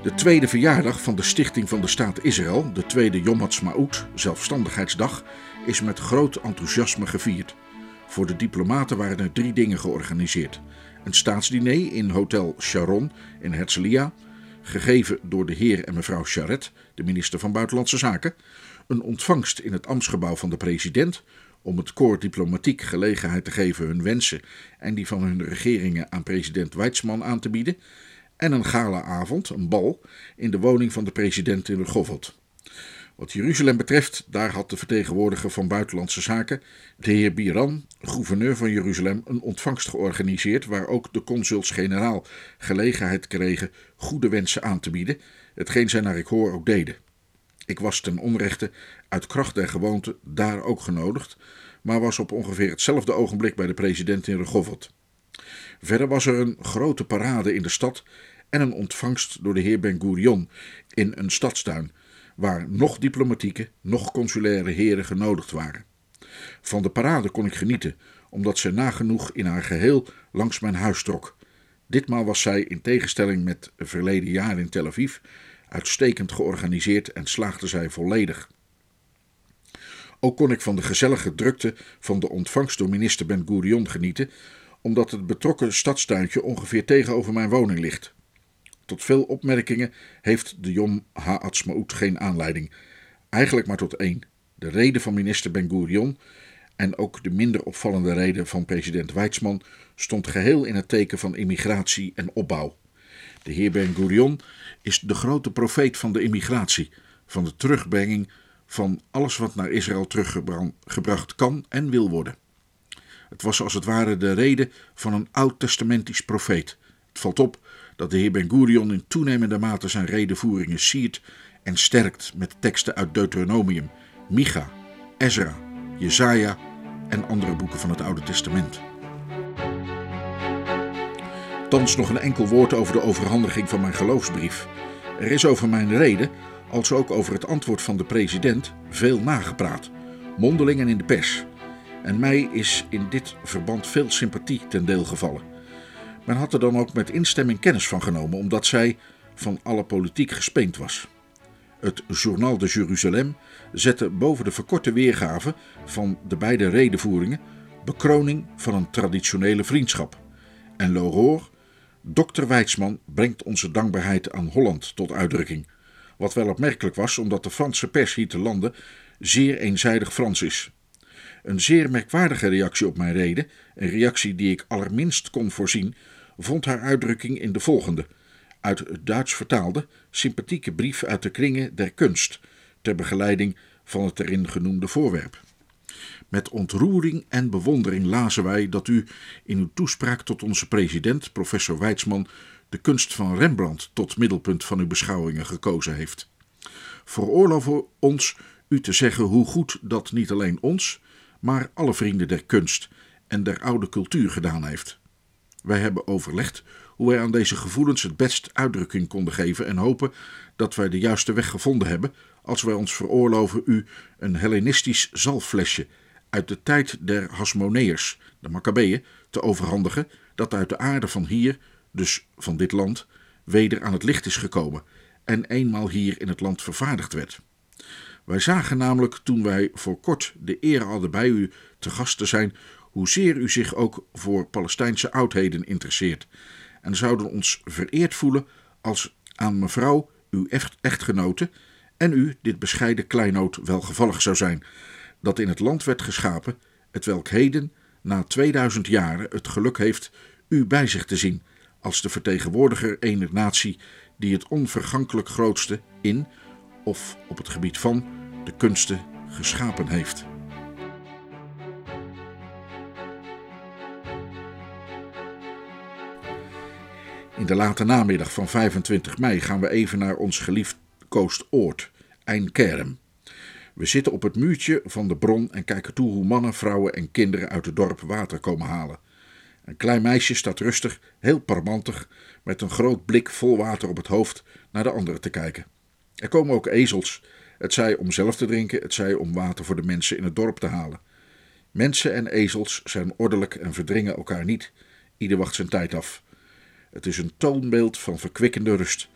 [SPEAKER 1] De tweede verjaardag van de stichting van de staat Israël, de tweede Yom Ha'atzmaut, zelfstandigheidsdag, is met groot enthousiasme gevierd. Voor de diplomaten waren er drie dingen georganiseerd. Een staatsdiner in Hotel Sharon in Herzliya, gegeven door de heer en mevrouw Charette, de minister van Buitenlandse Zaken. Een ontvangst in het ambtsgebouw van de president, om het koor diplomatiek gelegenheid te geven hun wensen en die van hun regeringen aan president Weizmann aan te bieden en een galaavond, een bal, in de woning van de president in Rehovot. Wat Jeruzalem betreft, daar had de vertegenwoordiger van Buitenlandse Zaken, de heer Biran, gouverneur van Jeruzalem, een ontvangst georganiseerd waar ook de consuls-generaal gelegenheid kregen goede wensen aan te bieden, hetgeen zij naar ik hoor ook deden. Ik was ten onrechte uit kracht der gewoonte daar ook genodigd, maar was op ongeveer hetzelfde ogenblik bij de president in Rehovot. Verder was er een grote parade in de stad en een ontvangst door de heer Ben Gurion in een stadstuin, waar nog diplomatieke, nog consulaire heren genodigd waren. Van de parade kon ik genieten, omdat ze nagenoeg in haar geheel langs mijn huis trok. Ditmaal was zij, in tegenstelling met verleden jaar in Tel Aviv, uitstekend georganiseerd en slaagde zij volledig. Ook kon ik van de gezellige drukte van de ontvangst door minister Ben Gurion genieten, omdat het betrokken stadstuintje ongeveer tegenover mijn woning ligt. Tot veel opmerkingen heeft de Yom Ha'atzmaut geen aanleiding. Eigenlijk maar tot één. De reden van minister Ben Gurion en ook de minder opvallende reden van president Weizmann stond geheel in het teken van immigratie en opbouw. De heer Ben Gurion is de grote profeet van de immigratie, van de terugbrenging van alles wat naar Israël teruggebracht kan en wil worden. Het was als het ware de reden van een oud-testamentisch profeet. Het valt op dat de heer Ben Gurion in toenemende mate zijn redenvoeringen siert en sterkt met teksten uit Deuteronomium, Micha, Ezra, Jesaja en andere boeken van het Oude Testament. Thans nog een enkel woord over de overhandiging van mijn geloofsbrief. Er is over mijn reden, als ook over het antwoord van de president, veel nagepraat, mondeling en in de pers. En mij is in dit verband veel sympathie ten deel gevallen. Men had er dan ook met instemming kennis van genomen, omdat zij van alle politiek gespeend was. Het Journal de Jeruzalem zette boven de verkorte weergave van de beide redenvoeringen bekroning van een traditionele vriendschap. En L'Aurore, dokter Weidsman, brengt onze dankbaarheid aan Holland tot uitdrukking. Wat wel opmerkelijk was, omdat de Franse pers hier te landen zeer eenzijdig Frans is. Een zeer merkwaardige reactie op mijn reden, een reactie die ik allerminst kon voorzien, vond haar uitdrukking in de volgende, uit het Duits vertaalde, sympathieke brief uit de kringen der kunst, ter begeleiding van het erin genoemde voorwerp. Met ontroering en bewondering lazen wij dat u in uw toespraak tot onze president, professor Weidsman, de kunst van Rembrandt tot middelpunt van uw beschouwingen gekozen heeft. Veroorloof ons u te zeggen hoe goed dat niet alleen ons, maar alle vrienden der kunst en der oude cultuur gedaan heeft. Wij hebben overlegd hoe wij aan deze gevoelens het best uitdrukking konden geven en hopen dat wij de juiste weg gevonden hebben als wij ons veroorloven u een Hellenistisch zalfflesje uit de tijd der Hasmoneërs, de Maccabeeën, te overhandigen, dat uit de aarde van hier, dus van dit land, weder aan het licht is gekomen en eenmaal hier in het land vervaardigd werd. Wij zagen namelijk toen wij voor kort de eer hadden bij u te gast te zijn, hoezeer u zich ook voor Palestijnse oudheden interesseert, en zouden ons vereerd voelen als aan mevrouw, uw echtgenote, en u dit bescheiden kleinoot welgevallig zou zijn, dat in het land werd geschapen, het welk heden, na 2000 jaren, het geluk heeft u bij zich te zien, als de vertegenwoordiger eener natie die het onvergankelijk grootste in of op het gebied van de kunsten geschapen heeft. In de late namiddag van 25 mei gaan we even naar ons geliefd Oord, Eindkerm. We zitten op het muurtje van de bron en kijken toe hoe mannen, vrouwen en kinderen uit het dorp water komen halen. Een klein meisje staat rustig, heel parmantig, met een groot blik vol water op het hoofd naar de anderen te kijken. Er komen ook ezels, het zij om zelf te drinken, het zij om water voor de mensen in het dorp te halen. Mensen en ezels zijn ordelijk en verdringen elkaar niet. Ieder wacht zijn tijd af. Het is een toonbeeld van verkwikkende rust.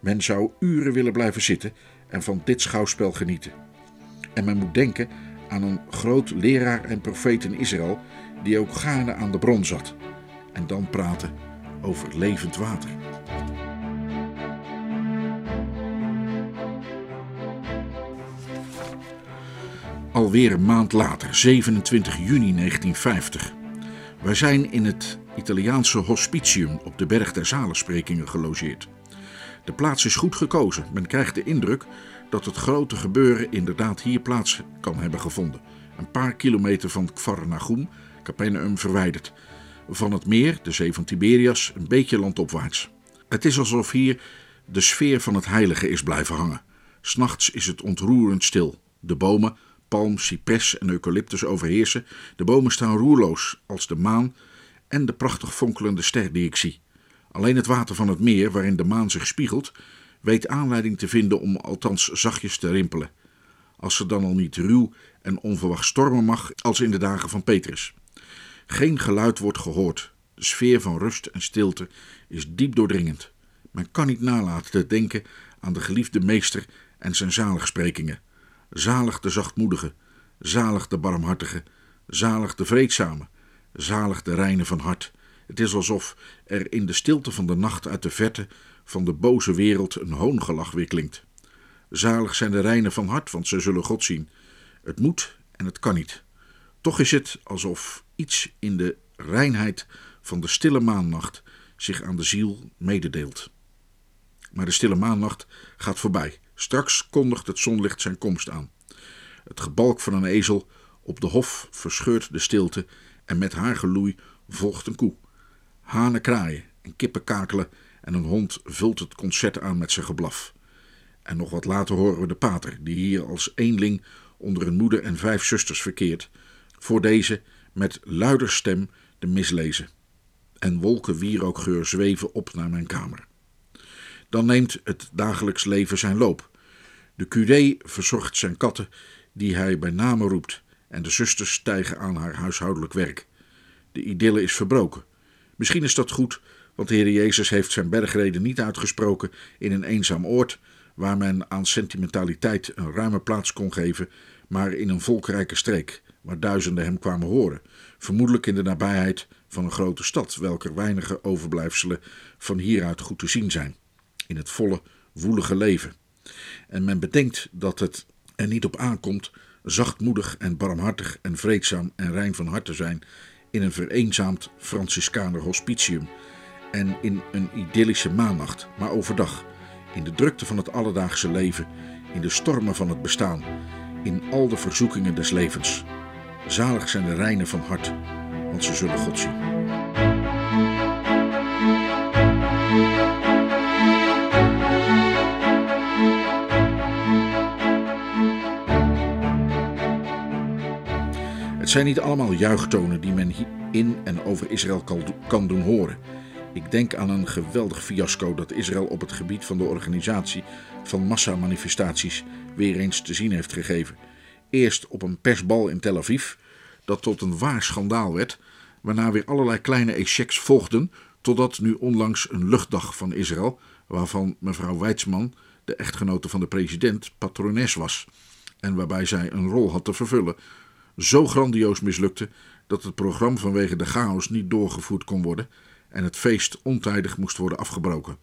[SPEAKER 1] Men zou uren willen blijven zitten en van dit schouwspel genieten. En men moet denken aan een groot leraar en profeet in Israël die ook gaarne aan de bron zat. En dan praten over levend water. Alweer een maand later, 27 juni 1950. Wij zijn in het Italiaanse hospitium op de Berg der Zalensprekingen gelogeerd. De plaats is goed gekozen. Men krijgt de indruk dat het grote gebeuren inderdaad hier plaats kan hebben gevonden. Een paar kilometer van Kfar Nagum, Capernaum, verwijderd. Van het meer, de zee van Tiberias, een beetje landopwaarts. Het is alsof hier de sfeer van het heilige is blijven hangen. S'nachts is het ontroerend stil. De bomen, palm, cipres en eucalyptus overheersen. De bomen staan roerloos als de maan en de prachtig fonkelende ster die ik zie. Alleen het water van het meer, waarin de maan zich spiegelt, weet aanleiding te vinden om althans zachtjes te rimpelen. Als ze dan al niet ruw en onverwacht stormen mag, als in de dagen van Petrus. Geen geluid wordt gehoord. De sfeer van rust en stilte is diep doordringend. Men kan niet nalaten te denken aan de geliefde meester en zijn zaligsprekingen. Zalig de zachtmoedige, zalig de barmhartige, zalig de vreedzame, zalig de reine van hart. Het is alsof er in de stilte van de nacht uit de verte van de boze wereld een hoongelach weer klinkt. Zalig zijn de reinen van hart, want ze zullen God zien. Het moet en het kan niet. Toch is het alsof iets in de reinheid van de stille maannacht zich aan de ziel mededeelt. Maar de stille maannacht gaat voorbij. Straks kondigt het zonlicht zijn komst aan. Het gebalk van een ezel op de hof verscheurt de stilte en met haar geloei volgt een koe. Hanen kraaien en kippen kakelen en een hond vult het concert aan met zijn geblaf. En nog wat later horen we de pater, die hier als eenling onder een moeder en vijf zusters verkeert, voor deze met luider stem de mislezen. En wolken wierookgeur zweven op naar mijn kamer. Dan neemt het dagelijks leven zijn loop. De curé verzorgt zijn katten, die hij bij name roept, en de zusters stijgen aan haar huishoudelijk werk. De idylle is verbroken. Misschien is dat goed, want de Heer Jezus heeft zijn bergreden niet uitgesproken in een eenzaam oord, waar men aan sentimentaliteit een ruime plaats kon geven, maar in een volkrijke streek, waar duizenden hem kwamen horen, vermoedelijk in de nabijheid van een grote stad, welker weinige overblijfselen van hieruit goed te zien zijn, in het volle, woelige leven. En men bedenkt dat het er niet op aankomt zachtmoedig en barmhartig en vreedzaam en rein van hart te zijn in een vereenzaamd Franciscaner hospitium en in een idyllische maannacht, maar overdag, in de drukte van het alledaagse leven, in de stormen van het bestaan, in al de verzoekingen des levens. Zalig zijn de reinen van hart, want ze zullen God zien. Het zijn niet allemaal juichtonen die men in en over Israël kan doen horen. Ik denk aan een geweldig fiasco dat Israël op het gebied van de organisatie van massamanifestaties weer eens te zien heeft gegeven. Eerst op een persbal in Tel Aviv, dat tot een waar schandaal werd, waarna weer allerlei kleine échecs volgden, totdat nu onlangs een luchtdag van Israël, waarvan mevrouw Weitzman, de echtgenote van de president, patrones was, en waarbij zij een rol had te vervullen, zo grandioos mislukte dat het programma vanwege de chaos niet doorgevoerd kon worden en het feest ontijdig moest worden afgebroken.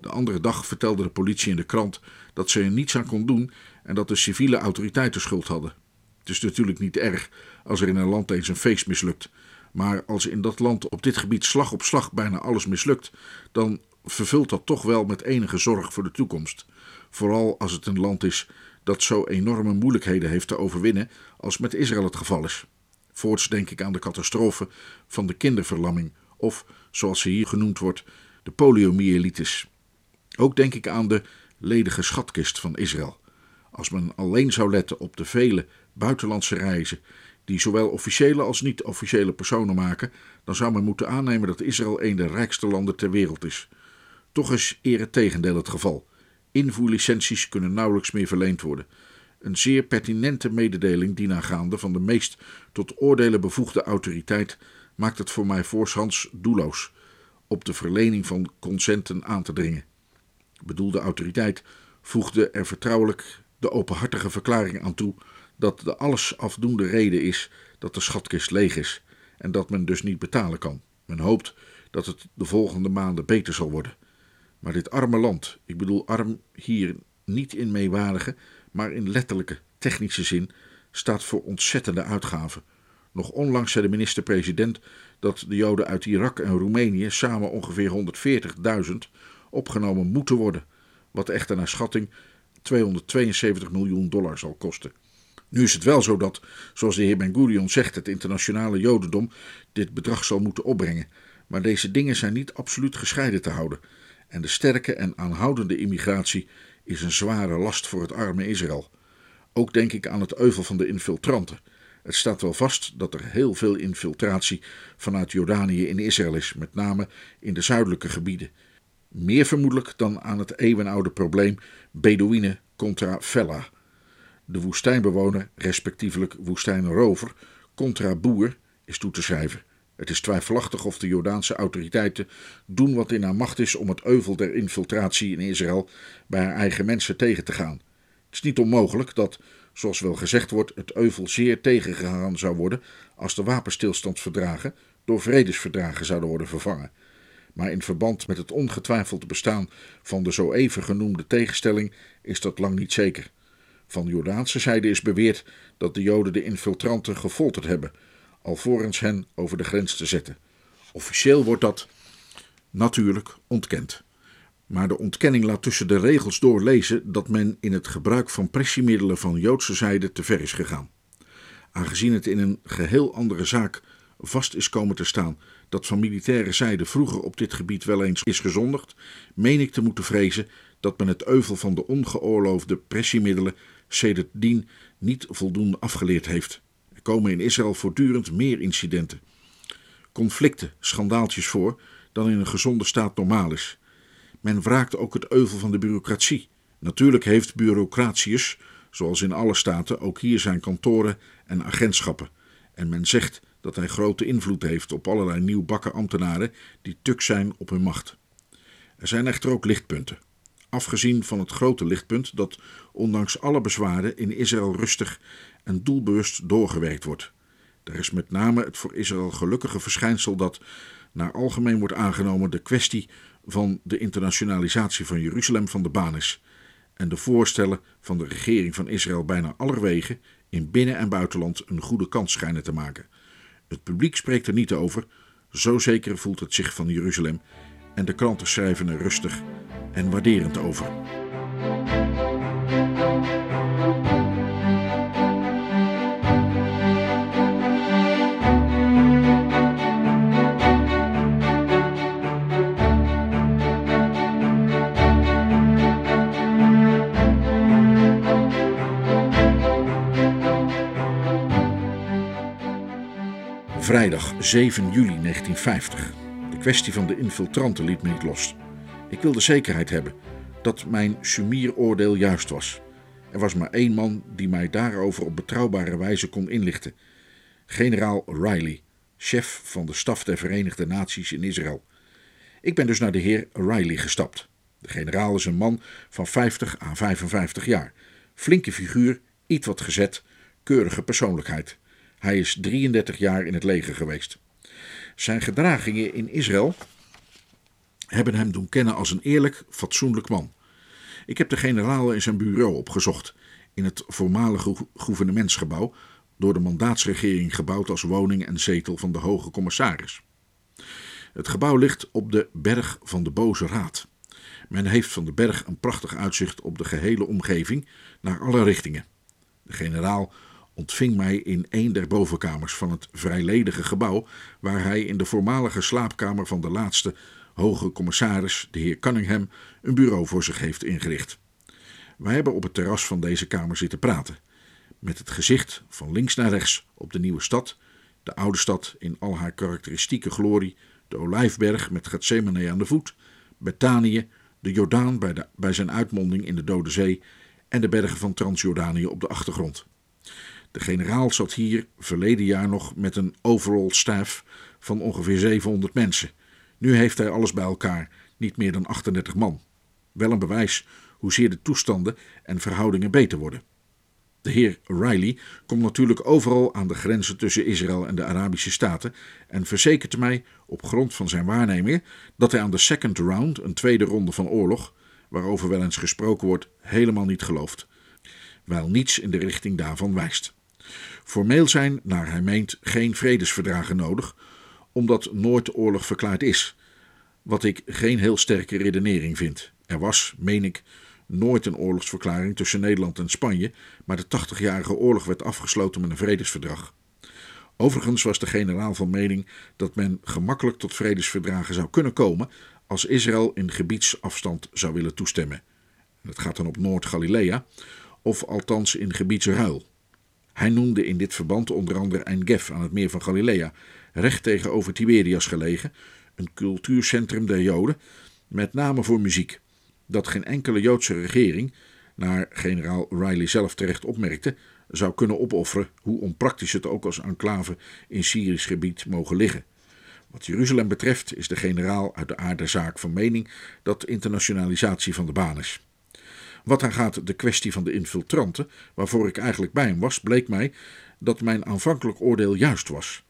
[SPEAKER 1] De andere dag vertelde de politie in de krant dat ze er niets aan kon doen en dat de civiele autoriteiten schuld hadden. Het is natuurlijk niet erg als er in een land eens een feest mislukt, maar als in dat land op dit gebied slag op slag bijna alles mislukt, dan vervult dat toch wel met enige zorg voor de toekomst. Vooral als het een land is dat zo enorme moeilijkheden heeft te overwinnen als met Israël het geval is. Voorts denk ik aan de catastrofe van de kinderverlamming, of zoals ze hier genoemd wordt, de poliomyelitis. Ook denk ik aan de ledige schatkist van Israël. Als men alleen zou letten op de vele buitenlandse reizen die zowel officiële als niet-officiële personen maken, dan zou men moeten aannemen dat Israël een der rijkste landen ter wereld is. Toch is eer het tegendeel het geval. Invoerlicenties kunnen nauwelijks meer verleend worden. Een zeer pertinente mededeling dienaangaande van de meest tot oordelen bevoegde autoriteit maakt het voor mij voorshands doelloos op de verlening van consenten aan te dringen. Bedoelde autoriteit voegde er vertrouwelijk de openhartige verklaring aan toe dat de alles afdoende reden is dat de schatkist leeg is en dat men dus niet betalen kan. Men hoopt dat het de volgende maanden beter zal worden. Maar dit arme land, ik bedoel arm hier niet in meewarige, maar in letterlijke, technische zin, staat voor ontzettende uitgaven. Nog onlangs zei de minister-president dat de Joden uit Irak en Roemenië samen ongeveer 140.000 opgenomen moeten worden, wat echter naar schatting 272 miljoen dollar zal kosten. Nu is het wel zo dat, zoals de heer Ben Gurion zegt, het internationale Jodendom dit bedrag zal moeten opbrengen. Maar deze dingen zijn niet absoluut gescheiden te houden. En de sterke en aanhoudende immigratie is een zware last voor het arme Israël. Ook denk ik aan het euvel van de infiltranten. Het staat wel vast dat er heel veel infiltratie vanuit Jordanië in Israël is, met name in de zuidelijke gebieden. Meer vermoedelijk dan aan het eeuwenoude probleem Bedouinen contra Fella. De woestijnbewoner, respectievelijk woestijnrover, contra boer, is toe te schrijven. Het is twijfelachtig of de Jordaanse autoriteiten doen wat in haar macht is om het euvel der infiltratie in Israël bij haar eigen mensen tegen te gaan. Het is niet onmogelijk dat, zoals wel gezegd wordt, het euvel zeer tegengegaan zou worden als de wapenstilstandsverdragen door vredesverdragen zouden worden vervangen. Maar in verband met het ongetwijfelde bestaan van de zo even genoemde tegenstelling is dat lang niet zeker. Van Jordaanse zijde is beweerd dat de Joden de infiltranten gefolterd hebben alvorens hen over de grens te zetten. Officieel wordt dat natuurlijk ontkend. Maar de ontkenning laat tussen de regels door lezen dat men in het gebruik van pressiemiddelen van Joodse zijde te ver is gegaan. Aangezien het in een geheel andere zaak vast is komen te staan dat van militaire zijde vroeger op dit gebied wel eens is gezondigd, meen ik te moeten vrezen dat men het euvel van de ongeoorloofde pressiemiddelen sedertdien niet voldoende afgeleerd heeft. Komen in Israël voortdurend meer incidenten. Conflicten, schandaaltjes voor dan in een gezonde staat normaal is. Men wraakt ook het euvel van de bureaucratie. Natuurlijk heeft bureaucratius, zoals in alle staten, ook hier zijn kantoren en agentschappen. En men zegt dat hij grote invloed heeft op allerlei nieuwbakken ambtenaren die tuk zijn op hun macht. Er zijn echter ook lichtpunten. Afgezien van het grote lichtpunt dat ondanks alle bezwaren in Israël rustig en doelbewust doorgewerkt wordt. Er is met name het voor Israël gelukkige verschijnsel dat, naar algemeen wordt aangenomen, de kwestie van de internationalisatie van Jeruzalem van de baan is en de voorstellen van de regering van Israël bijna allerwege in binnen- en buitenland een goede kans schijnen te maken. Het publiek spreekt er niet over, zo zeker voelt het zich van Jeruzalem en de kranten schrijven er rustig en waarderend over. 7 juli 1950. De kwestie van de infiltranten liet me niet los. Ik wilde zekerheid hebben dat mijn sumieroordeel juist was. Er was maar één man die mij daarover op betrouwbare wijze kon inlichten: generaal Riley, chef van de staf der Verenigde Naties in Israël. Ik ben dus naar de heer Riley gestapt. De generaal is een man van 50 à 55 jaar. Flinke figuur, iets wat gezet, keurige persoonlijkheid. Hij is 33 jaar in het leger geweest. Zijn gedragingen in Israël hebben hem doen kennen als een eerlijk, fatsoenlijk man. Ik heb de generaal in zijn bureau opgezocht, in het voormalige gouvernementsgebouw, door de mandaatsregering gebouwd als woning en zetel van de hoge commissaris. Het gebouw ligt op de berg van de Boze Raad. Men heeft van de berg een prachtig uitzicht op de gehele omgeving naar alle richtingen. De generaal ontving mij in een der bovenkamers van het vrijledige gebouw, waar hij in de voormalige slaapkamer van de laatste hoge commissaris, de heer Cunningham, een bureau voor zich heeft ingericht. Wij hebben op het terras van deze kamer zitten praten, met het gezicht van links naar rechts op de nieuwe stad, de oude stad in al haar karakteristieke glorie, de Olijfberg met Gethsemane aan de voet, Betanië, de Jordaan bij, de, bij zijn uitmonding in de Dode Zee en de bergen van Transjordanië op de achtergrond. De generaal zat hier verleden jaar nog met een overall staff van ongeveer 700 mensen. Nu heeft hij alles bij elkaar, niet meer dan 38 man. Wel een bewijs hoezeer de toestanden en verhoudingen beter worden. De heer Riley komt natuurlijk overal aan de grenzen tussen Israël en de Arabische Staten en verzekert mij op grond van zijn waarnemingen dat hij aan de second round, een tweede ronde van oorlog, waarover wel eens gesproken wordt, helemaal niet gelooft, wijl niets in de richting daarvan wijst. Formeel zijn, naar hij meent, geen vredesverdragen nodig, omdat nooit de oorlog verklaard is, wat ik geen heel sterke redenering vind. Er was, meen ik, nooit een oorlogsverklaring tussen Nederland en Spanje, maar de 80-jarige oorlog werd afgesloten met een vredesverdrag. Overigens was de generaal van mening dat men gemakkelijk tot vredesverdragen zou kunnen komen als Israël in gebiedsafstand zou willen toestemmen. Het gaat dan op Noord-Galilea, of althans in gebiedsruil. Hij noemde in dit verband onder andere Ein Gef aan het meer van Galilea, recht tegenover Tiberias gelegen, een cultuurcentrum der Joden, met name voor muziek, dat geen enkele Joodse regering, naar generaal Riley zelf terecht opmerkte, zou kunnen opofferen, hoe onpraktisch het ook als enclave in Syrisch gebied mogen liggen. Wat Jeruzalem betreft is de generaal uit de aard der zaak van mening dat internationalisatie van de baan is. Wat aangaat de kwestie van de infiltranten, waarvoor ik eigenlijk bij hem was, bleek mij dat mijn aanvankelijk oordeel juist was.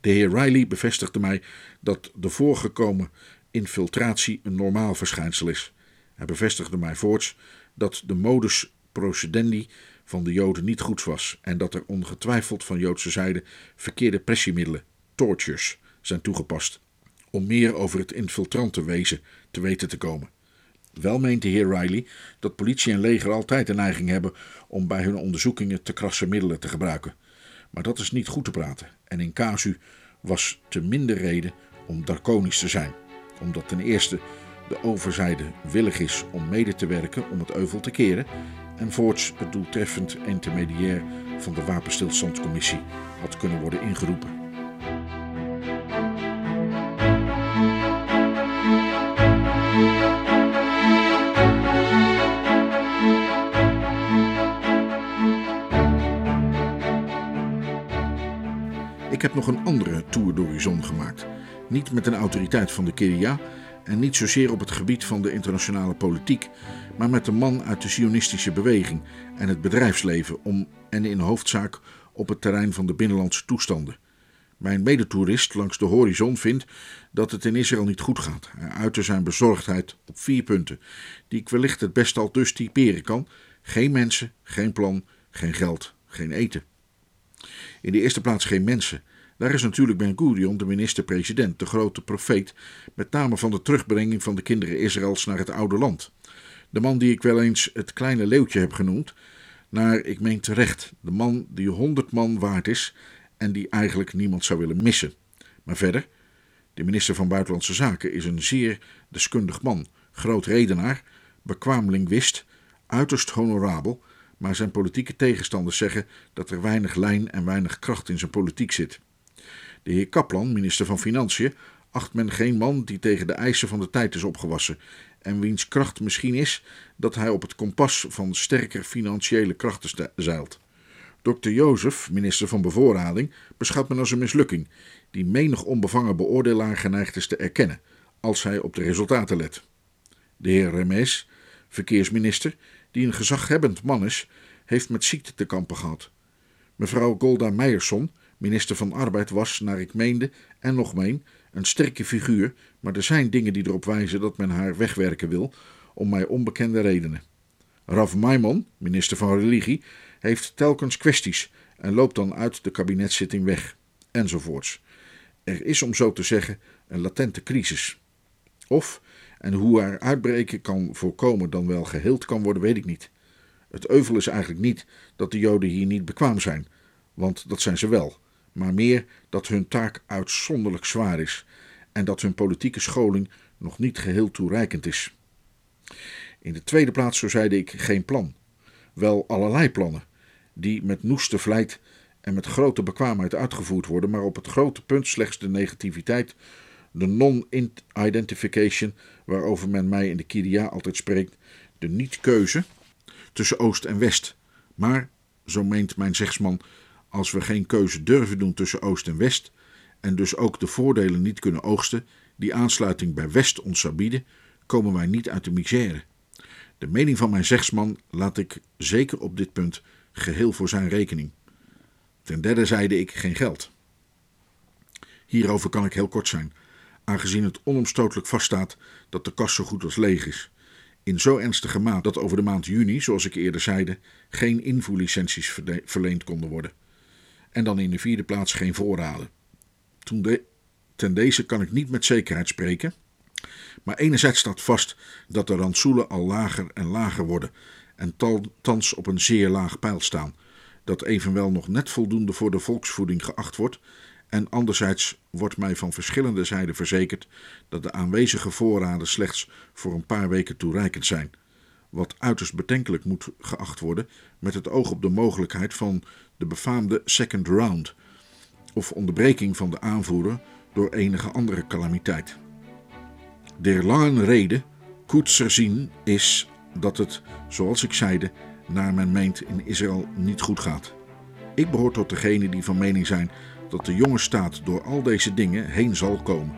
[SPEAKER 1] De heer Riley bevestigde mij dat de voorgekomen infiltratie een normaal verschijnsel is. Hij bevestigde mij voorts dat de modus procedendi van de Joden niet goed was en dat er ongetwijfeld van Joodse zijde verkeerde pressiemiddelen, tortures, zijn toegepast om meer over het infiltrantenwezen te weten te komen. Wel meent de heer Riley dat politie en leger altijd de neiging hebben om bij hun onderzoekingen te krasse middelen te gebruiken. Maar dat is niet goed te praten. En in casu was te minder reden om draconisch te zijn. Omdat ten eerste de overzijde willig is om mede te werken om het euvel te keren. en voorts het doeltreffend intermediair van de Wapenstilstandscommissie had kunnen worden ingeroepen. Ik heb nog een andere tour d'horizon gemaakt. Niet met een autoriteit van de Kiria en niet zozeer op het gebied van de internationale politiek, maar met een man uit de Zionistische beweging en het bedrijfsleven om en in hoofdzaak op het terrein van de binnenlandse toestanden. Mijn medetoerist langs de horizon vindt dat het in Israël niet goed gaat. Hij uitte zijn bezorgdheid op vier punten, die ik wellicht het best al dus typeren kan: geen mensen, geen plan, geen geld, geen eten. In de eerste plaats geen mensen. Daar is natuurlijk Ben Gurion, de minister-president, de grote profeet, met name van de terugbrenging van de kinderen Israëls naar het oude land. De man die ik wel eens het kleine leeuwtje heb genoemd, naar, ik meen terecht, de man die honderd man waard is en die eigenlijk niemand zou willen missen. Maar verder, de minister van Buitenlandse Zaken is een zeer deskundig man, groot redenaar, bekwaam linguist, uiterst honorabel, maar zijn politieke tegenstanders zeggen dat er weinig lijn en weinig kracht in zijn politiek zit. De heer Kaplan, minister van Financiën, acht men geen man die tegen de eisen van de tijd is opgewassen en wiens kracht misschien is dat hij op het kompas van sterker financiële krachten zeilt. Dr. Jozef, minister van Bevoorrading, beschouwt men als een mislukking, die menig onbevangen beoordelaar geneigd is te erkennen, als hij op de resultaten let. De heer Remes, verkeersminister, die een gezaghebbend man is, heeft met ziekte te kampen gehad. Mevrouw Golda Meijerson, minister van Arbeid, was, naar ik meende en nog meen, een sterke figuur, maar er zijn dingen die erop wijzen dat men haar wegwerken wil, om mij onbekende redenen. Rav Maimon, minister van Religie, heeft telkens kwesties en loopt dan uit de kabinetszitting weg, enzovoorts. Er is, om zo te zeggen, een latente crisis. Of, en hoe haar uitbreken kan voorkomen dan wel geheeld kan worden, weet ik niet. Het euvel is eigenlijk niet dat de Joden hier niet bekwaam zijn, want dat zijn ze wel, maar meer dat hun taak uitzonderlijk zwaar is en dat hun politieke scholing nog niet geheel toereikend is. In de tweede plaats, zo zeide ik, geen plan. Wel allerlei plannen, die met noeste vlijt en met grote bekwaamheid uitgevoerd worden, maar op het grote punt slechts de negativiteit, de non-identification, waarover men mij in de Kiria altijd spreekt, de niet-keuze tussen Oost en West. Maar, zo meent mijn zegsman, als we geen keuze durven doen tussen Oost en West, en dus ook de voordelen niet kunnen oogsten die aansluiting bij West ons zou bieden, komen wij niet uit de misère. De mening van mijn zegsman laat ik zeker op dit punt geheel voor zijn rekening. Ten derde zeide ik geen geld. Hierover kan ik heel kort zijn, aangezien het onomstotelijk vaststaat dat de kas zo goed als leeg is. In zo ernstige maat dat over de maand juni, zoals ik eerder zeide, geen invoerlicenties verleend konden worden. En dan in de vierde plaats geen voorraden. De, ten deze kan ik niet met zekerheid spreken, maar enerzijds staat vast dat de rantsoelen al lager en lager worden en thans op een zeer laag pijl staan, dat evenwel nog net voldoende voor de volksvoeding geacht wordt, en anderzijds wordt mij van verschillende zijden verzekerd dat de aanwezige voorraden slechts voor een paar weken toereikend zijn, wat uiterst bedenkelijk moet geacht worden met het oog op de mogelijkheid van de befaamde second round, of onderbreking van de aanvoeren door enige andere calamiteit. Der lange reden, koetser zien, is dat het, zoals ik zeide, naar men meent in Israël niet goed gaat. Ik behoor tot degenen die van mening zijn dat de jonge staat door al deze dingen heen zal komen.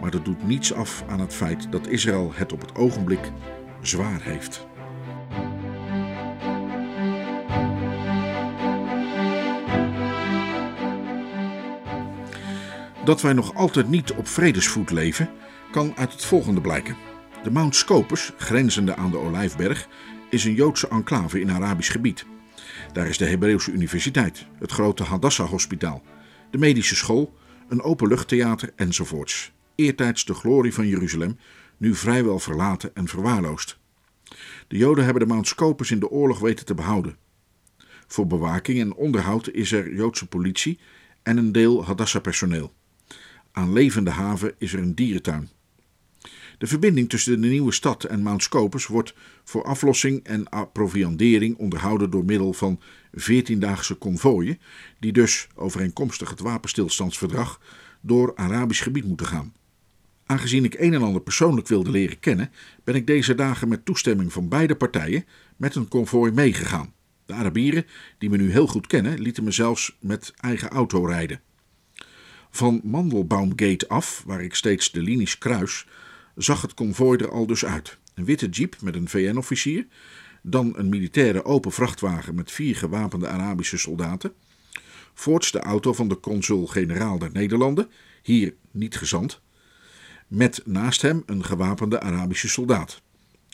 [SPEAKER 1] Maar dat doet niets af aan het feit dat Israël het op het ogenblik zwaar heeft. Dat wij nog altijd niet op vredesvoet leven, kan uit het volgende blijken. De Mount Scopus, grenzende aan de Olijfberg, is een Joodse enclave in Arabisch gebied. Daar is de Hebreeuwse Universiteit, het grote Hadassah-hospitaal, de medische school, een openluchttheater enzovoorts. Eertijds de glorie van Jeruzalem, nu vrijwel verlaten en verwaarloosd. De Joden hebben de Mount Scopus in de oorlog weten te behouden. Voor bewaking en onderhoud is er Joodse politie en een deel Hadassah-personeel. Aan levende haven is er een dierentuin. De verbinding tussen de nieuwe stad en Mount Scopus wordt voor aflossing en approviandering onderhouden door middel van 14-daagse konvooien, die dus overeenkomstig het wapenstilstandsverdrag door Arabisch gebied moeten gaan. Aangezien ik een en ander persoonlijk wilde leren kennen, ben ik deze dagen met toestemming van beide partijen met een konvooi meegegaan. De Arabieren, die me nu heel goed kennen, lieten me zelfs met eigen auto rijden. Van Mandelbaumgate af, waar ik steeds de linies kruis, zag het konvooi er al dus uit. Een witte jeep met een VN-officier, dan een militaire open vrachtwagen met vier gewapende Arabische soldaten, voorts de auto van de consul-generaal der Nederlanden, hier niet gezant, met naast hem een gewapende Arabische soldaat.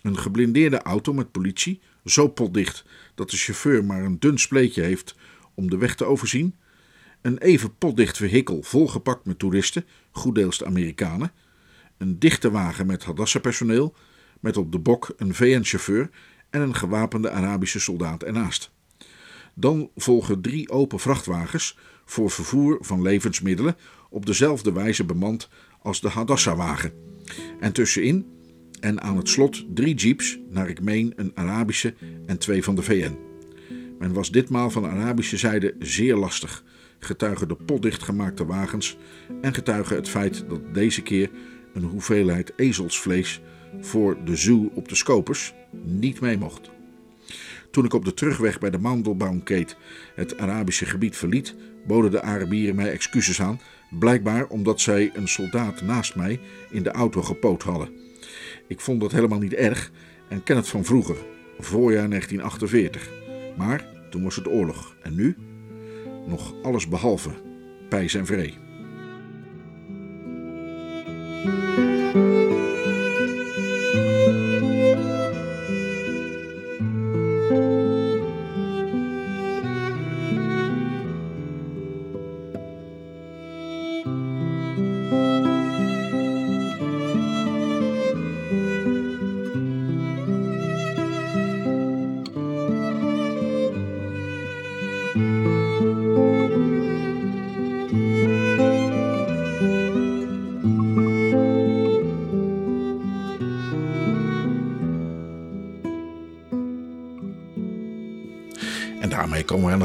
[SPEAKER 1] Een geblindeerde auto met politie, zo potdicht dat de chauffeur maar een dun spleetje heeft om de weg te overzien. Een even potdicht vehikel volgepakt met toeristen, goeddeels de Amerikanen. Een dichte wagen met Hadassa-personeel, met op de bok een VN-chauffeur en een gewapende Arabische soldaat ernaast. Dan volgen drie open vrachtwagens voor vervoer van levensmiddelen op dezelfde wijze bemand als de Hadassa-wagen. En tussenin en aan het slot drie jeeps, naar ik meen een Arabische en twee van de VN. Men was ditmaal van de Arabische zijde zeer lastig, getuigen de potdicht gemaakte wagens en getuigen het feit dat deze keer een hoeveelheid ezelsvlees voor de zoo op de Scopers niet mee mocht. Toen ik op de terugweg bij de Mandelbaumkeet het Arabische gebied verliet, boden de Arabieren mij excuses aan, blijkbaar omdat zij een soldaat naast mij in de auto gepoot hadden. Ik vond dat helemaal niet erg en ken het van vroeger, voorjaar 1948. Maar toen was het oorlog en nu nog alles behalve pijs en vree.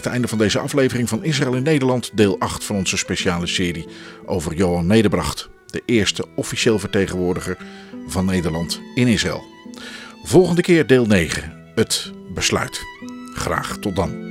[SPEAKER 1] Het einde van deze aflevering van Israël in Nederland, deel 8 van onze speciale serie over Johan Nederbracht, de eerste officieel vertegenwoordiger van Nederland in Israël. Volgende keer deel 9, het besluit. Graag tot dan.